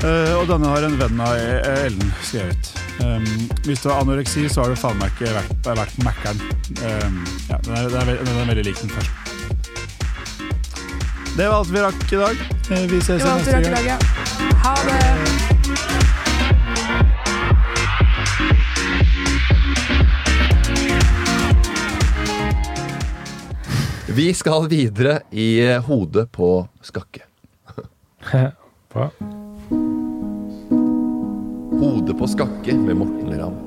uh, og denne har en venn av eh, Ellen skrevet. Um, hvis du har anoreksi, så har du faen meg ikke vært, vært Mækkern. Um, ja, den, er, den, er, den er veldig lik den første. Det var alt vi rakk i dag. Eh, Vi ses det var alt vi rakk i dag, ja. Ha det! Vi skal videre i hodet på Skakke. Bra. Hodet på skakke med Morten Ramm.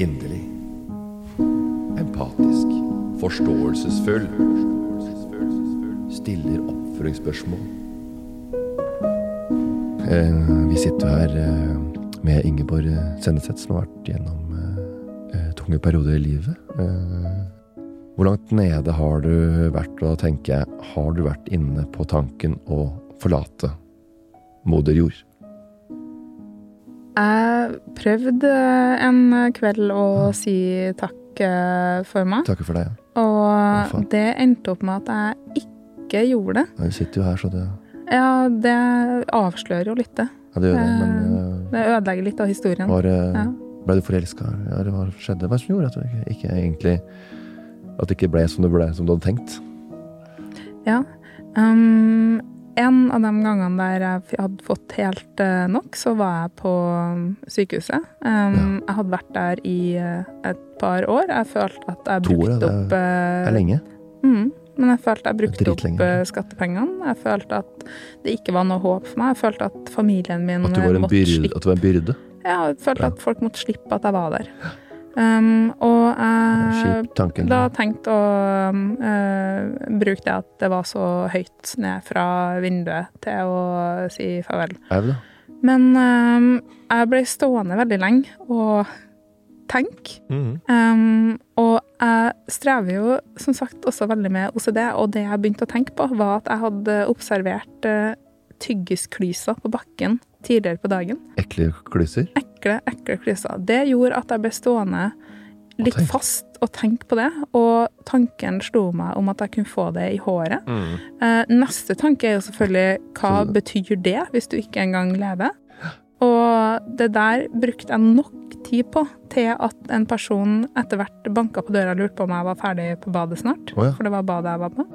Inderlig. Empatisk. Forståelsesfull. Stiller oppfølgingsspørsmål. Eh, vi sitter her eh, med Ingeborg Senneseth, som har vært gjennom eh, tunge perioder i livet. Eh, hvor langt nede har du vært, og da tenker jeg, har du vært inne på tanken å forlate moder jord? Jeg prøvde en kveld å si takk eh, for meg, Takk for deg. ja. og det endte opp med at jeg ikke gjorde det. Ja, sitter jo her, så det, Ja, det avslører jo litt, det. ja, det gjør det. Men eh, Det ødelegger litt av historien. var, det- Ja. ble du forelska? Ja, eller hva skjedde? Hva som gjorde at du ikke, ikke egentlig At det ikke ble som det ble, som du hadde tenkt? Ja. Um, en av de gangene der jeg hadde fått helt eh, nok, så var jeg på um, sykehuset. Um, Jeg hadde vært der i eh, et par år. Jeg følte at jeg To år, det er- opp eh, er lenge. Mm, men jeg følte jeg brukte opp eh, skattepengene. Jeg følte at det ikke var noe håp for meg. Jeg følte at familien min At en måtte byrde. slippe At du var en byrde. Ja, jeg følte Ja. at folk måtte slippe at jeg var der. Um, og jeg tanken. da tenkte å um, eh, bruke det at det var så høyt ned fra vinduet til å si farvel. Men um, jeg ble stående veldig lenge og tenke. Mhm. Um, og jeg strever jo som sagt også veldig med OCD, og det jeg begynte å tenke på, var at jeg hadde observert uh, tyggisklyser på bakken tidligere på dagen. Ekle klyser. Ekle, ekle klyser. Det gjorde at jeg ble stående litt og fast og tenke på det, og tanken slo meg om at jeg kunne få det i håret. Mm. Eh, neste tanke er jo selvfølgelig hva Så- betyr det hvis du ikke engang lever? Og det der brukte jeg nok tid på til at en person etter hvert banka på døra og lurte på om jeg var ferdig på badet snart. Oh, ja. For det var badet jeg var på.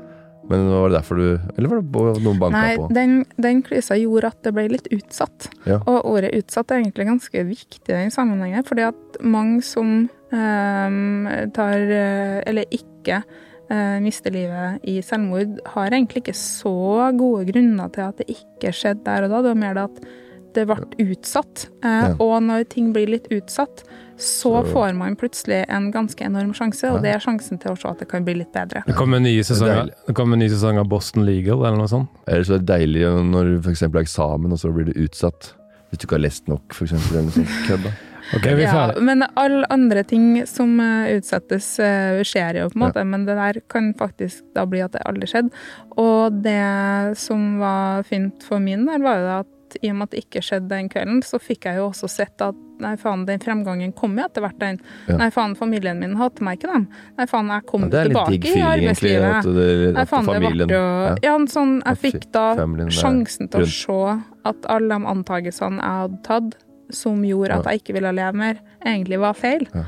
Men var det derfor du Eller var det noen banka Nei, på? den, den klysa gjorde at det ble litt utsatt. Ja. Og ordet utsatt er egentlig ganske viktig i den sammenhengen, fordi at mange som ehm, tar eh, Eller ikke eh, mister livet i selvmord, har egentlig ikke så gode grunner til at det ikke skjedde der og da. Det var mer det at det ble utsatt. Eh, Ja. Og når ting blir litt utsatt, så, Så- får man plutselig en ganske enorm sjanse, og Ja. det er sjansen til å se at det kan bli litt bedre. Det kommer en ny sesong, er av- deilig. det kommer en ny sesong av Boston Legal, eller noe sånt. Eller så er det deilig når du f.eks. er eksamen, og så blir det utsatt. Hvis du ikke har lest nok, eksempel, eller noe sånt kødd. da. Vi er Ja, men alle andre ting som eh, utsettes, eh, skjer jo, på en måte. Men det der kan faktisk da bli at det aldri skjedde. Og det som var fint for min del, var jo det at i og med at det ikke skjedde den kvelden, så fikk jeg jo også sett at nei, faen, den fremgangen kom jo etter hvert, den. Ja. Nei, faen, familien min hater meg ikke, dem. Nei, faen, jeg kom Ja, det tilbake digg i arbeidslivet. egentlig. At, det, Nei, faen, familien, det ble jo ja. Ja, en sånn Jeg fikk da sjansen til å se at alle de antagelsene jeg hadde tatt, som gjorde at jeg ikke ville leve mer, egentlig var feil. Ja,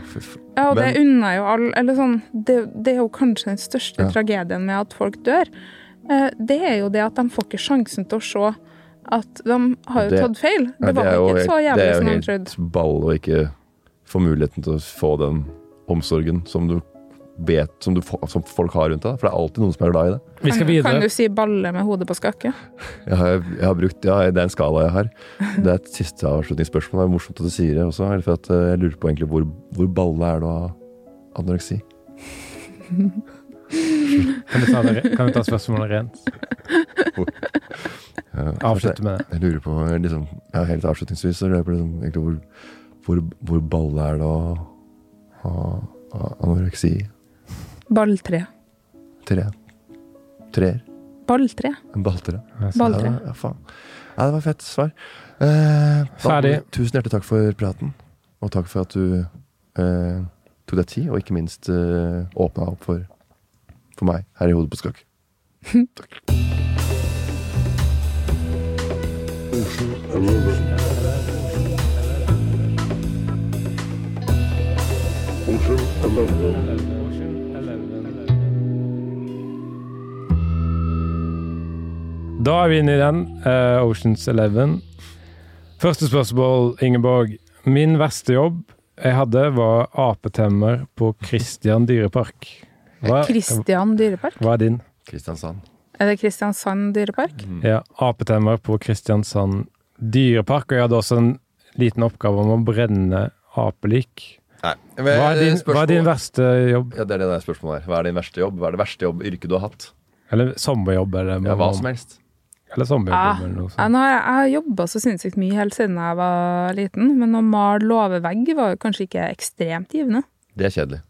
Ja, og det unna unner jo alle Eller sånn det, det er jo kanskje den største Ja. tragedien med at folk dør. Eh, Det er jo det at de får ikke sjansen til å se at de har jo Det- tatt feil. Det Ja, var er jo ikke helt- så det er jo helt ball å ikke få muligheten til å få den omsorgen som du vet som, du, som folk har rundt deg. For det er alltid noen som er glad i det. Vi skal Kan, kan du si balle med hodet på skakke? Jeg har, jeg har brukt, ja, Det er en skala jeg har. Det er et siste avslutningsspørsmål. Det er morsomt at du sier det også. For at eh, jeg lurer på egentlig hvor, hvor balle er du av anoreksi? Kan vi ta, kan vi ta spørsmålet rent? Ja, Avslutte med det. Jeg lurer på liksom, ja, Helt avslutningsvis så lurer jeg på liksom, egentlig hvor, hvor, hvor balle er det å ha anoreksi? Balltre. Tre. Treer. Balltre. Balltre. Balltre. Ja, ja, faen. Ja, det var fett svar. Eh, da- Ferdig. Tusen hjertelig takk for praten. Og takk for at du eh, tok deg tid, og ikke minst eh, åpna opp for, for meg her i Hodet på skakk. Takk. Da er vi inne i den. Uh, Oceans Eleven. Første spørsmål, Ingeborg. Min verste jobb jeg hadde, var apetemmer på Christian dyrepark. Hva, Kristian dyrepark? hva er din? Kristiansand. Er det Kristiansand dyrepark? Ja, apetemmer på Kristiansand dyrepark. Og jeg hadde også en liten oppgave om å brenne apelik. Nei. Hva er din, hva er din verste jobb? Ja, det er det der spørsmålet der. Hva er din verste jobb? Hva er det verste jobb, yrket du har hatt? Eller sommerjobb, eller Ja, hva som helst. Eller sommerjobb, Ja, eller noe Ja, sånt. nå jeg har jobba så sinnssykt mye helt siden jeg var liten, men å male låvevegg var kanskje ikke ekstremt givende. Det er kjedelig.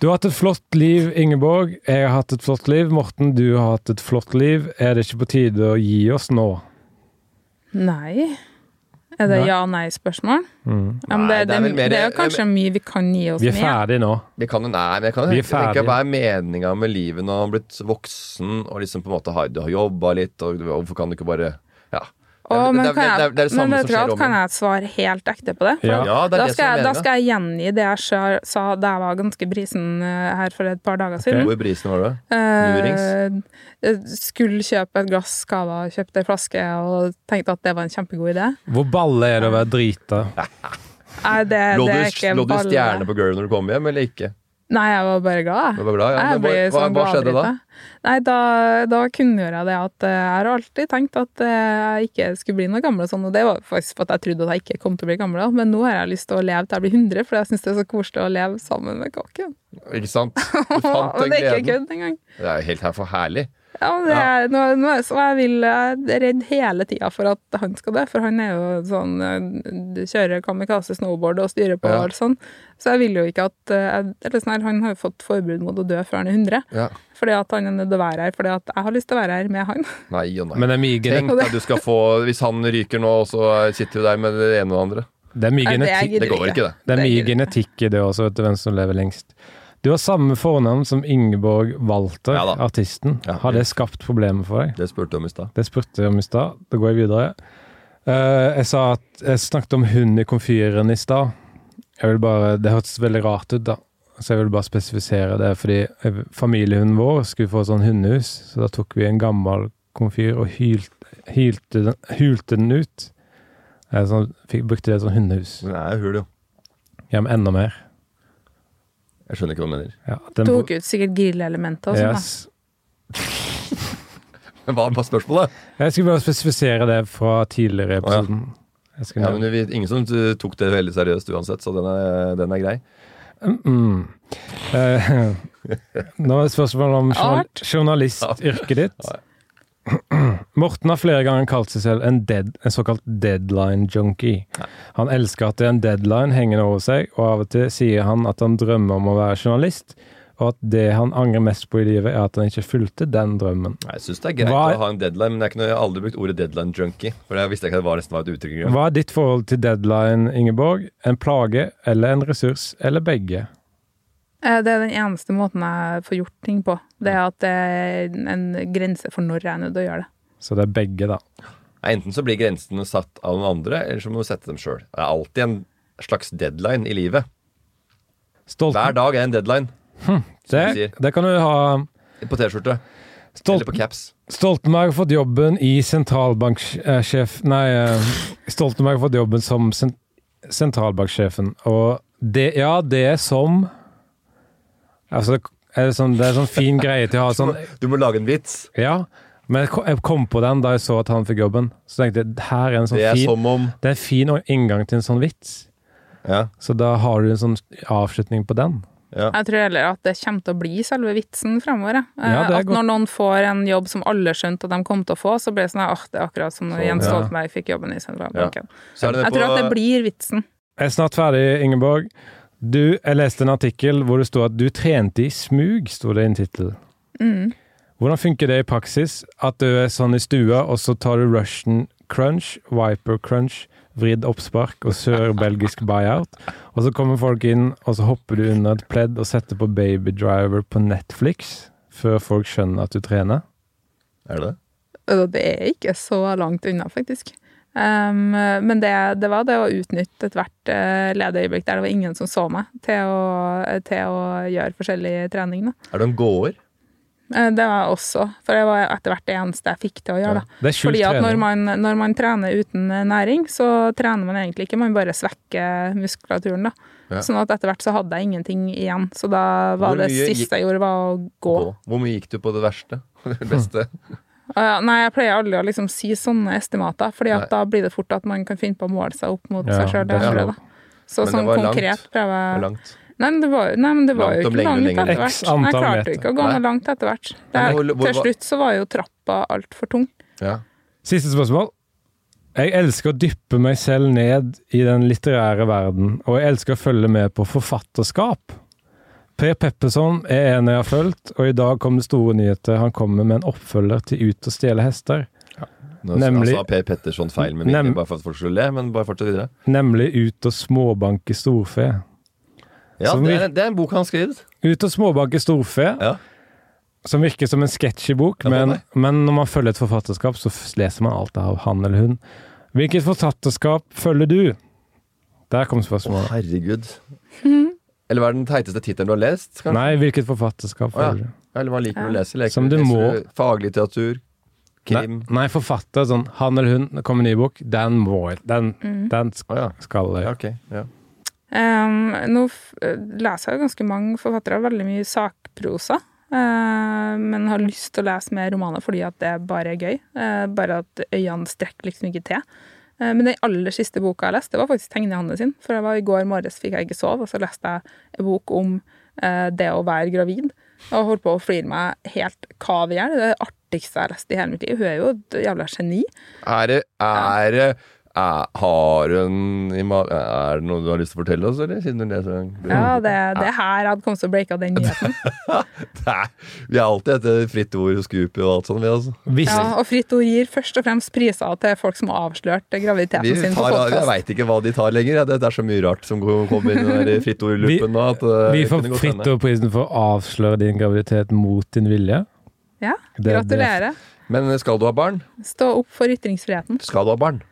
Du har hatt et flott liv, Ingeborg. Jeg har hatt et flott liv. Morten, du har hatt et flott liv. Er det ikke på tide å gi oss nå? Nei. Er det ja-nei-spørsmål? Mm. Ja, det, det det, er det er jo kanskje mye vi kan gi oss med. Vi er ferdige nå. Vi kan jo, nei, men jeg kan Vi er tenke hva er meninga med livet når man har blitt voksen og liksom på en måte har, du har jobba litt, og hvorfor kan du ikke bare Ja. Det er- men det det er- det er det samme men som skjer om kan jeg svare helt ekte på det? Ja. Ja, det er da, det som skal jeg, da skal jeg gjengi det jeg sa, sa da jeg var ganske brisen eh, her for et par dager siden. Hvor brisen var du? Eh, skulle kjøpe et glass cava, kjøpte ei flaske og tenkte at det var en kjempegod idé. Hvor balle er det å være drita? Nei, det, Lå det du, er ikke lå du balle. stjerne på girl når du kom hjem, eller ikke? Nei, jeg var bare glad. Du var glad, ja. Jeg hva, ble hva, sånn hva skjedde da? Nei, da, da kunngjorde jeg det at eh, jeg har alltid tenkt at eh, jeg ikke skulle bli noe gammel og sånn, og det var faktisk for at jeg trodde at jeg ikke kom til å bli gammel, men nå har jeg lyst til å leve til jeg blir 100, for jeg syns det er så koselig å leve sammen med kaken. Ikke sant? Du fant den gleden. men det er ikke kødd engang. Det er jo helt her for herlig. Ja, men det er, nå, nå så jeg vil jeg er redd hele tida for at han skal dø, for han er jo sånn du Kjører kamikaze snowboard og styrer på Ja. og alt sånn. Så jeg vil jo ikke at eh, Eller sånn her, han har jo fått forbud mot å dø før han er 100. Ja. Fordi at han er nødt til å være her, fordi at jeg har lyst til å være her med han. Nei og nei. Men det er mye, Tenk gene du skal få Hvis han ryker nå, så sitter du der med det ene og det andre. det er mye, det genetikk, gidder Det det. det er mye genetikk i det også, vet du hvem som lever lengst. Du har samme fornavn som Ingeborg Walter, Ja artisten. Ja. Har det skapt problemer for deg? Det spurte du om i stad. Det spurte jeg om i stad. Da går jeg videre. Uh, jeg jeg snakket om hund i komfyren i stad. Jeg Det hørtes veldig rart ut, da. Så jeg vil bare spesifisere det, fordi familiehunden vår skulle få sånn hundehus, så da tok vi en gammel komfyr og hylte, hylte, den, hulte den ut. Eh, sånn, fikk, brukte det som hundehus. Men det er jo hul, jo. Ja, men enda mer. Jeg skjønner ikke hva du mener. Ja, den, Tok ut sikkert grillelementet og sånn. da. yes. Men hva var spørsmålet? Jeg skulle bare spesifisere det fra tidligere episoden. Jeg skal Ja, men vi, Ingen som uh, tok det veldig seriøst uansett, så den er, den er grei. Mm. Eh, nå er det spørsmål om journal journalistyrket ditt. Morten har flere ganger kalt seg selv en, dead, en såkalt deadline junkie. Han elsker at det er en deadline hengende over seg, og av og til sier han at han drømmer om å være journalist, og at det han angrer mest på i livet, er at han ikke fulgte den drømmen. Jeg syns det er greit Hva å ha en deadline, men ikke noe, jeg har aldri brukt ordet deadline junkie. For jeg visste ikke at det var nesten var et uttrykk. Hva er ditt forhold til deadline, Ingeborg? En plage eller en ressurs, eller begge? Eh, Det er den eneste måten jeg får gjort ting på. Det er at det er en grense for når jeg er nødt til å gjøre det. Så det er begge, da. Enten så blir grensene satt av noen andre, eller så må du sette dem sjøl. Det er alltid en slags deadline i livet. Stolten, Hver dag er en deadline. Hm, det, sier. det kan du ha. På T-skjorte. Eller på caps. Stoltenberg har fått jobben i sentralbanksjef Nei, eh, Stoltenberg har fått jobben som sen, sentralbanksjefen, og det Ja, det er som Altså, er det, sånn, det er sånn fin greie til å ha sånn Du må lage en vits. Ja, men jeg kom- på den da jeg så at han fikk jobben. Så tenkte jeg her er en sånn Det er fin som om Det er en fin inngang til en sånn vits. Ja. Så da har du en sånn avslutning på den. ja. Jeg tror heller at det kommer til å bli selve vitsen fremover. Ja, at når noen får en jobb som alle skjønte at de kom til å få, så blir det sånn at det er akkurat som når Så, Jens ja. Stoltenberg fikk jobben i sentralbanken. Er Jeg tror at det blir vitsen. Jeg er snart ferdig, Ingeborg. Du, jeg leste en artikkel hvor det stod at du trente i smug, sto det i en tittel. Mm. Hvordan funker det i praksis? At du er sånn i stua, og så tar du Russian crunch, Viper crunch, vridd oppspark og sør-belgisk buyout. Og så kommer folk inn, og så hopper du under et pledd og setter på Baby Driver på Netflix før folk skjønner at du trener. Er det det? Det er ikke så langt unna, faktisk. Um, men det, det var det å utnytte ethvert uh, ledeøyeblikk der det var ingen som så meg, til å, til å gjøre forskjellige trening. Da. Er du en gåer? Uh, Det var jeg også, for det var etter hvert det eneste jeg fikk til å gjøre. skjult Fordi at når man, når man trener uten næring, så trener man egentlig ikke, man bare svekker muskulaturen. da. Ja. Sånn at etter hvert så hadde jeg ingenting igjen. Så da var Hvor det siste jeg gjorde, var å gå. Gå. Hvor mye gikk du på det verste? Det beste? Ja, nei, jeg pleier aldri å liksom si sånne estimater, fordi at Nei. da blir det fort at man kan finne på å måle seg opp mot Ja, seg sjøl. Så Men det sånn konkret prøver jeg langt? Nei, men det var, jo- nei, men det var Langt jo ikke langt etter hvert. Jeg klarte ikke å gå noe langt etter hvert. Til slutt så var jo trappa altfor tung. Ja. Siste spørsmål. Jeg elsker å dyppe meg selv ned i den litterære verden, og jeg elsker å følge med på forfatterskap. Per Pepperson er en jeg har fulgt, og i dag kom det store nyheter. Han kommer med en oppfølger til Ut og stjele hester. Nå Nemlig- sa Per Petterson feil med vilje, bare for at folk skulle le, men bare fortsett videre. Nemlig Ut og småbanke storfe. Ja, det er, det er en bok han har skrevet. Ut og småbanke storfe, Ja. som virker som en sketsjebok, bok, men, men når man følger et forfatterskap, så leser man alt av han eller hun. Hvilket forfatterskap følger du? Der kom Å, spørsmålet. herregud. Eller hva er den teiteste tittelen du har lest? kanskje? Nei, hvilket forfatterskap Oh, ja. Eller hva liker du å lese? Leker, Som du må- Faglitteratur? Nei, Krim? nei, forfatter, sånn han eller hun, det kommer ny bok, den må Den, Mm. den sk- oh, ja. skal ja. jeg. Ja. Um, nå f leser jeg ganske mange forfattere, veldig mye sakprosa. eh, men har lyst til å lese mer romaner fordi at det bare er gøy. Eh, bare at øynene strekker liksom ikke til. Eh, men den aller siste boka jeg leste, det var faktisk 'Tegnehanne' sin. For det var i går morges fikk jeg ikke sove, og så leste jeg en bok om eh, det å være gravid. Og holdt på å flire meg helt kav i hjel. Det er det artigste jeg har lest i hele mitt liv. Hun er jo et jævla geni. Er det Er det er, Har hun i ma Er det noe du har lyst til å fortelle oss, eller? Siden du leser den? Ja, det, det er her han kommet til å breake den nyheten. Nei, vi er alltid etter fritt ord og Scoopy og alt sånt, vi, altså. Ja, og Fritt Ord gir først og fremst priser til folk som har avslørt graviditeten Vi sin på podkast. jeg veit ikke hva de tar lenger. Det det er så mye rart som kommer inn i fritt ord-loopen nå. At, uh, vi får fritt ord-prisen for å avsløre din graviditet mot din vilje. Ja, Det- det- gratulerer. Men skal du ha barn? Stå opp for ytringsfriheten. Skal du ha barn?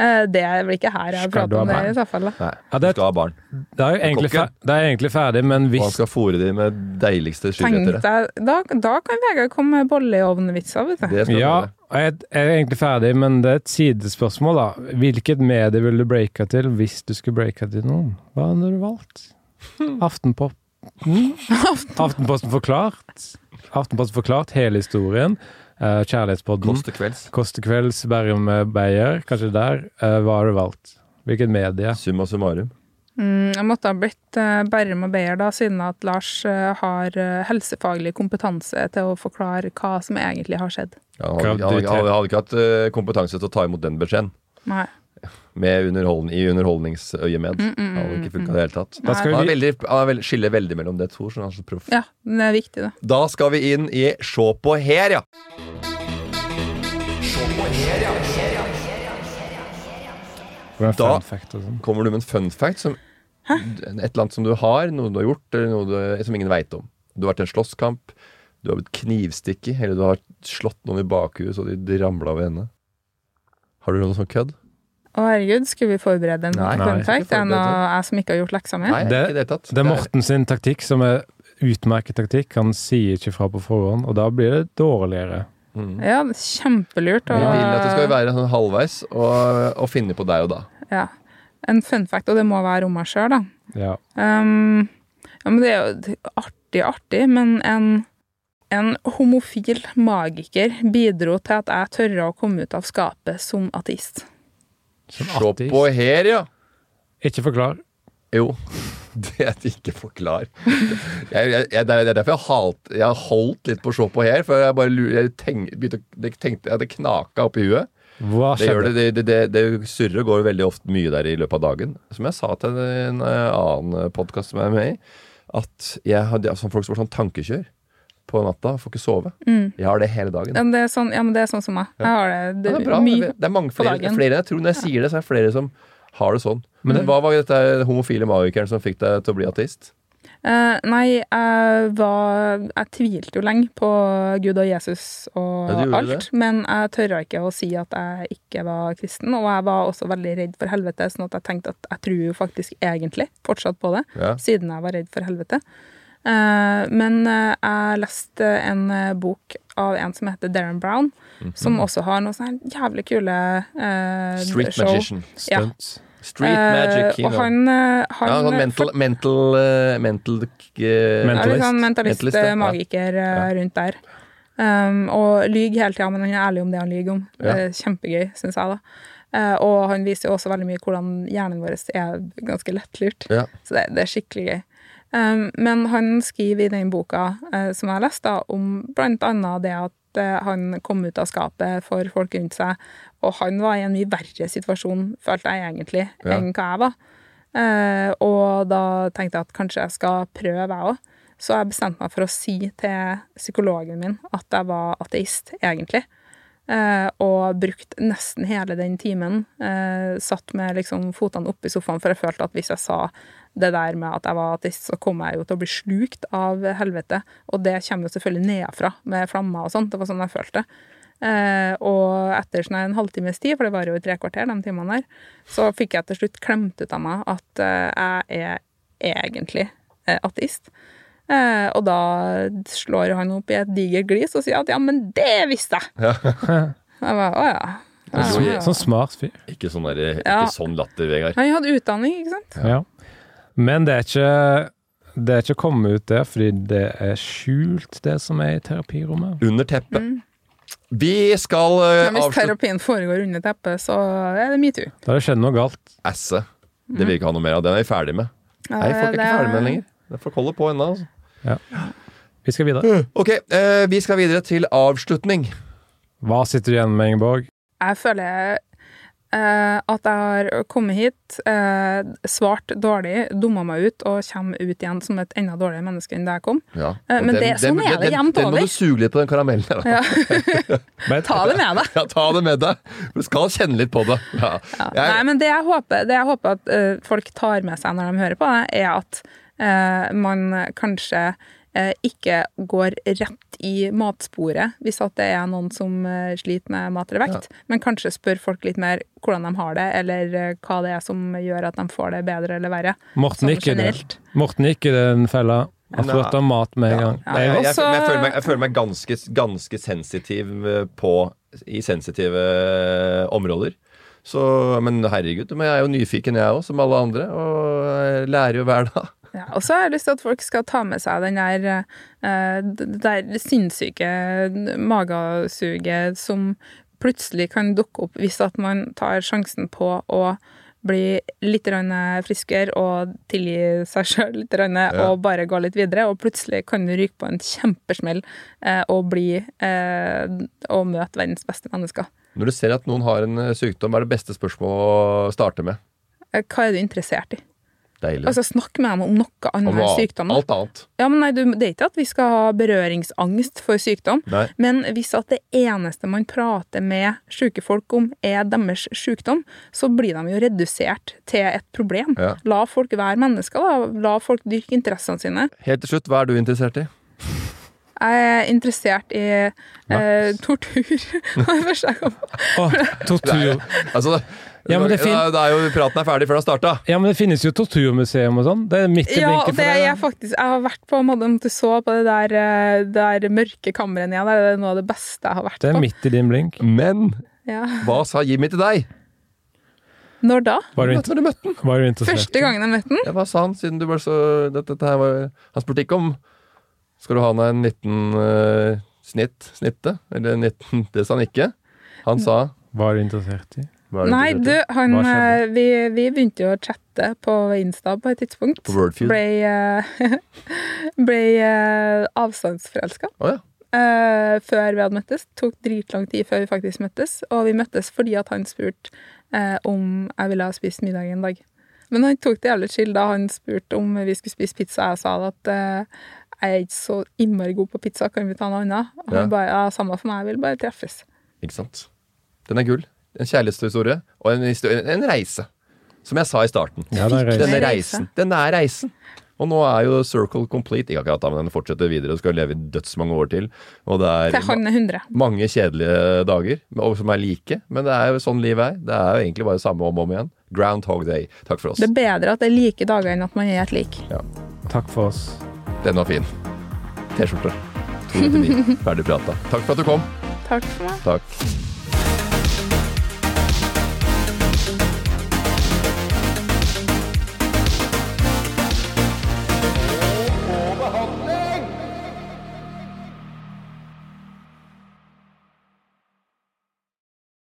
Eh, Det er vel ikke her jeg du prater om det, i så fall. da. Ja, du det- skal ha barn. Det er egentlig, det er egentlig ferdig, men Og han skal fôre dem med deiligste deg, da, da kan Vegard komme med bolle i ovnen-vitser, vet du. Det skal Ja, du og jeg er egentlig ferdig, men det er et sidespørsmål, da. Hvilket medie ville du breaka til hvis du skulle breaka til noen? Hva hadde du valgt? Aftenpop Mm? Aftenposten forklart. Aftenposten forklart, hele historien. Eh, Kjærlighetspodden. Kåss til kvelds. Kåss til kvelds, Berrum eh, Beyer, kanskje der. Eh, hva har du valgt? Hvilket medie? Summa summarum. Mm, jeg måtte ha blitt uh, Berrum og Beyer, da, siden at Lars har helsefaglig kompetanse til å forklare hva som egentlig har skjedd. Ja, han, hadde, han, han hadde ikke hatt kompetanse til å ta imot den beskjeden. Nei. Med underholdning, I underholdningsøyemed. Mm, mm, Han hadde ikke funka i det hele tatt. Da Han, er veldig, han er skiller veldig mellom det to, så han er så proff. Ja, det er viktig, det. Da skal vi inn i Sjå på her, ja. for en Da- fun fact sånn. Kommer du med en fun fact som et eller annet som du har, noe du har gjort, eller noe du, som ingen veit om. Du har vært i en slåsskamp, du har blitt knivstikket, eller du har slått noen i bakhuet så de ramla over ende. Har du noe sånt kødd? Å herregud, skulle vi forberede en Nei, fun fact? Det er noe jeg som ikke har gjort leksa mi? Det- det. Det er Morten sin taktikk som er utmerket taktikk. Han sier ikke fra på forhånd, og da blir det dårligere. Mm. Ja, det er kjempelurt. Vi vil at det skal være sånn halvveis og, og finne på deg og da. ja, en fun fact, og det må være om meg sjøl, da. Ja. Um, ja, men det er jo artig, artig, men en, en homofil magiker bidro til at jeg tørra å komme ut av skapet som ateist. Som Se på her, ja. Ikke forklar. Jo. Det er ikke forklar. Jeg, jeg, jeg, det er derfor jeg har, halt, jeg har holdt litt på å se på her. For jeg bare tenk, begynte, tenkte, jeg hadde knaka oppi huet. Hva Det, skjedde? det, det, det, det, det surrer og går veldig ofte mye der i løpet av dagen. Som jeg sa til en annen podkast som jeg er med i, at jeg har det er sånn folk som var sånn tankekjør på natta, får ikke sove. Mm. Jeg har det hele dagen. Ja, men det er sånn, ja, men det er sånn som meg. Jeg har det, Ja, det, det er mye. Det er mange flere, flere enn jeg tror. Når jeg sier det, så er det flere som har det sånn. Men mm. hva var dette homofile magikeren som fikk deg til å bli ateist? Eh, nei, jeg var Jeg tvilte jo lenge på Gud og Jesus og Ja, alt, men jeg tørra ikke å si at jeg ikke var kristen, og jeg var også veldig redd for helvete, sånn at jeg tenkte at jeg tror jo faktisk egentlig fortsatt på det, siden jeg var redd for helvete. Eh, men eh, jeg leste en eh, bok av en som heter Darren Brown, som også har noen sånne jævlig kule uh, Street show. magician. Ja. Street magic. Og han, han ja, han mental, mental, mental, Mentalist. sånn mentalist, Mentalist, magiker Ja. rundt der. Um, og lyver hele tida, men han er ærlig om det han lyver om. Det er kjempegøy, syns jeg, da. Og han viser jo også veldig mye hvordan hjernen vår er ganske lettlurt. Ja. Så det, det er skikkelig gøy. Um, men han skriver i den boka eh, som jeg har lest, da, om annet det at eh, han kom ut av skapet for folk rundt seg, og han var i en mye verre situasjon, følte jeg egentlig, Ja. enn hva jeg var. Eh, og da tenkte jeg at kanskje jeg skal prøve, jeg òg. Så jeg bestemte meg for å si til psykologen min at jeg var ateist, egentlig. Eh, og brukte nesten hele den timen. Eh, satt med liksom fotene oppi sofaen, for jeg følte at hvis jeg sa det der med at jeg var ateist, så kom jeg jo til å bli slukt av helvete. Og det kommer jo selvfølgelig nedenfra, med flammer og sånt. Det var sånn jeg følte. Eh, og etter sånn en halvtimes tid, for det var jo i tre kvarter, de timene der, så fikk jeg til slutt klemt ut av meg at eh, jeg er egentlig eh, ateist. Eh, og da slår han opp i et digert glis og sier at ja, men det visste jeg! Jeg bare, å ja. Ja, Så- ja. Sånn smart fyr. Ikke sånn, der, ikke Ja. sånn latter, Vegard. Han hadde utdanning, ikke sant? Ja. Men det er ikke det er ikke kommet ut der fordi det er skjult, det som er i terapirommet. Under teppet. Vi skal uh, Men hvis avslutte terapien foregår under teppet, så er det metoo. Da har det skjedd noe galt. Asse. Det vil vi ikke ha noe mer av. Den er vi ferdig med. Nei, folk er ikke ferdig med den lenger. Det får holde på ennå. Altså. Vi skal videre. Ok, eh, vi skal videre til avslutning. Hva sitter du igjen med, Ingeborg? Jeg føler eh, at jeg har kommet hit, eh, svart dårlig, dumma meg ut og kommer ut igjen som et enda dårligere menneske enn da jeg kom. Ja. Eh, men det- sånn er det jevnt over. Den må du suge litt på, den karamellen der. Ja, ta det med deg. Ja, ta det med deg. Du skal kjenne litt på det. Ja. Ja. Jeg- Nei, men det jeg håper, det jeg håper at eh, folk tar med seg når de hører på det, er at man kanskje eh, ikke går rett i matsporet hvis at det er noen som eh, sliter med mat eller vekt, men kanskje spør folk litt mer hvordan de har det, eller eh, hva det er som gjør at de får det bedre eller verre. Morten Sånn gikk i det. Morten gikk i den fella. Han spurte om mat med en gang. Ja. Ja. jeg, jeg, jeg, føler meg, jeg føler meg ganske, ganske sensitiv eh, på I sensitive eh, områder. Så, men herregud, men jeg er jo nyfiken jeg òg, som alle andre. Og jeg lærer jo hver dag. Ja, og så har jeg lyst til at folk skal ta med seg den der, eh, det der sinnssyke magesuget som plutselig kan dukke opp hvis at man tar sjansen på å bli litt friskere og tilgi seg sjøl litt ja. og bare gå litt videre. Og plutselig kan du ryke på en kjempesmell eh, og bli eh, og møte verdens beste mennesker. Når du ser at noen har en eh, sykdom, hva er det beste spørsmålet å starte med? Eh, Hva er du interessert i? Deilig. Altså Snakk med dem om noe annet enn sykdom. Alt annet. Ja, men nei, du, Det er ikke at vi skal ha berøringsangst for sykdom, Nei. men hvis at det eneste man prater med syke folk om, er deres sykdom, så blir de jo redusert til et problem. Ja. La folk være mennesker, da. La folk dyrke interessene sine. Helt til slutt, hva er du interessert i? Jeg er interessert i eh, tortur. Det første jeg kom på. Tortur. Altså, Ja, men det da, da er jo praten er ferdig før den har starta. Ja, men det finnes jo torturmuseum og sånn. Det er midt i Ja, blinken for er Jeg, faktisk Jeg har vært på Madame Tussauds, på det der, eh, der mørke kammeret nede. Det er noe av det beste jeg har vært på. Det er på. midt i din blink. Men Ja. hva sa Jimmy til deg? Når da? Var du, Når du møtte han? interessert? Første gangen jeg møtte den? Ja, hva sa han, siden du var så dette, dette her var, Han spurte ikke om Skal du ha deg en liten eh, snitt, snitte? Eller en liten Det sa han ikke. Han sa Var du interessert i? Nei, du, han eh, vi, vi begynte jo å chatte på Insta på et tidspunkt. På Wordfeud? Ble, eh, ble eh, avstandsforelska. Oh, ja. uh, før vi hadde møttes. Tok dritlang tid før vi faktisk møttes. Og vi møttes fordi at han spurte uh, om jeg ville ha spist middag en dag. Men han tok det jævlig chill da han spurte om vi skulle spise pizza. Jeg sa at uh, jeg er ikke så innmari god på pizza, kan vi ta noe annet? Og han Ja. bare ja, samme for meg, jeg vil bare treffes. Ikke sant. Den er gull. En kjærlighetshistorie og en, historie, en reise. Som jeg sa i starten. Ja, det er reise. Denne reisen. Den er reisen. Og nå er jo Circle complete. Ikke akkurat da, men den fortsetter videre og skal leve i dødsmange år til. Og det er er mange kjedelige dager og som er like. Men det er jo sånn livet er. Det er jo egentlig bare samme om og om igjen. Groundhog Day. Takk for oss. Det er bedre at det er like dager enn at man er et lik. Takk for oss. Den var fin. T-skjorte. 299. Ferdig prata. Takk for at du kom. Takk for meg. Takk.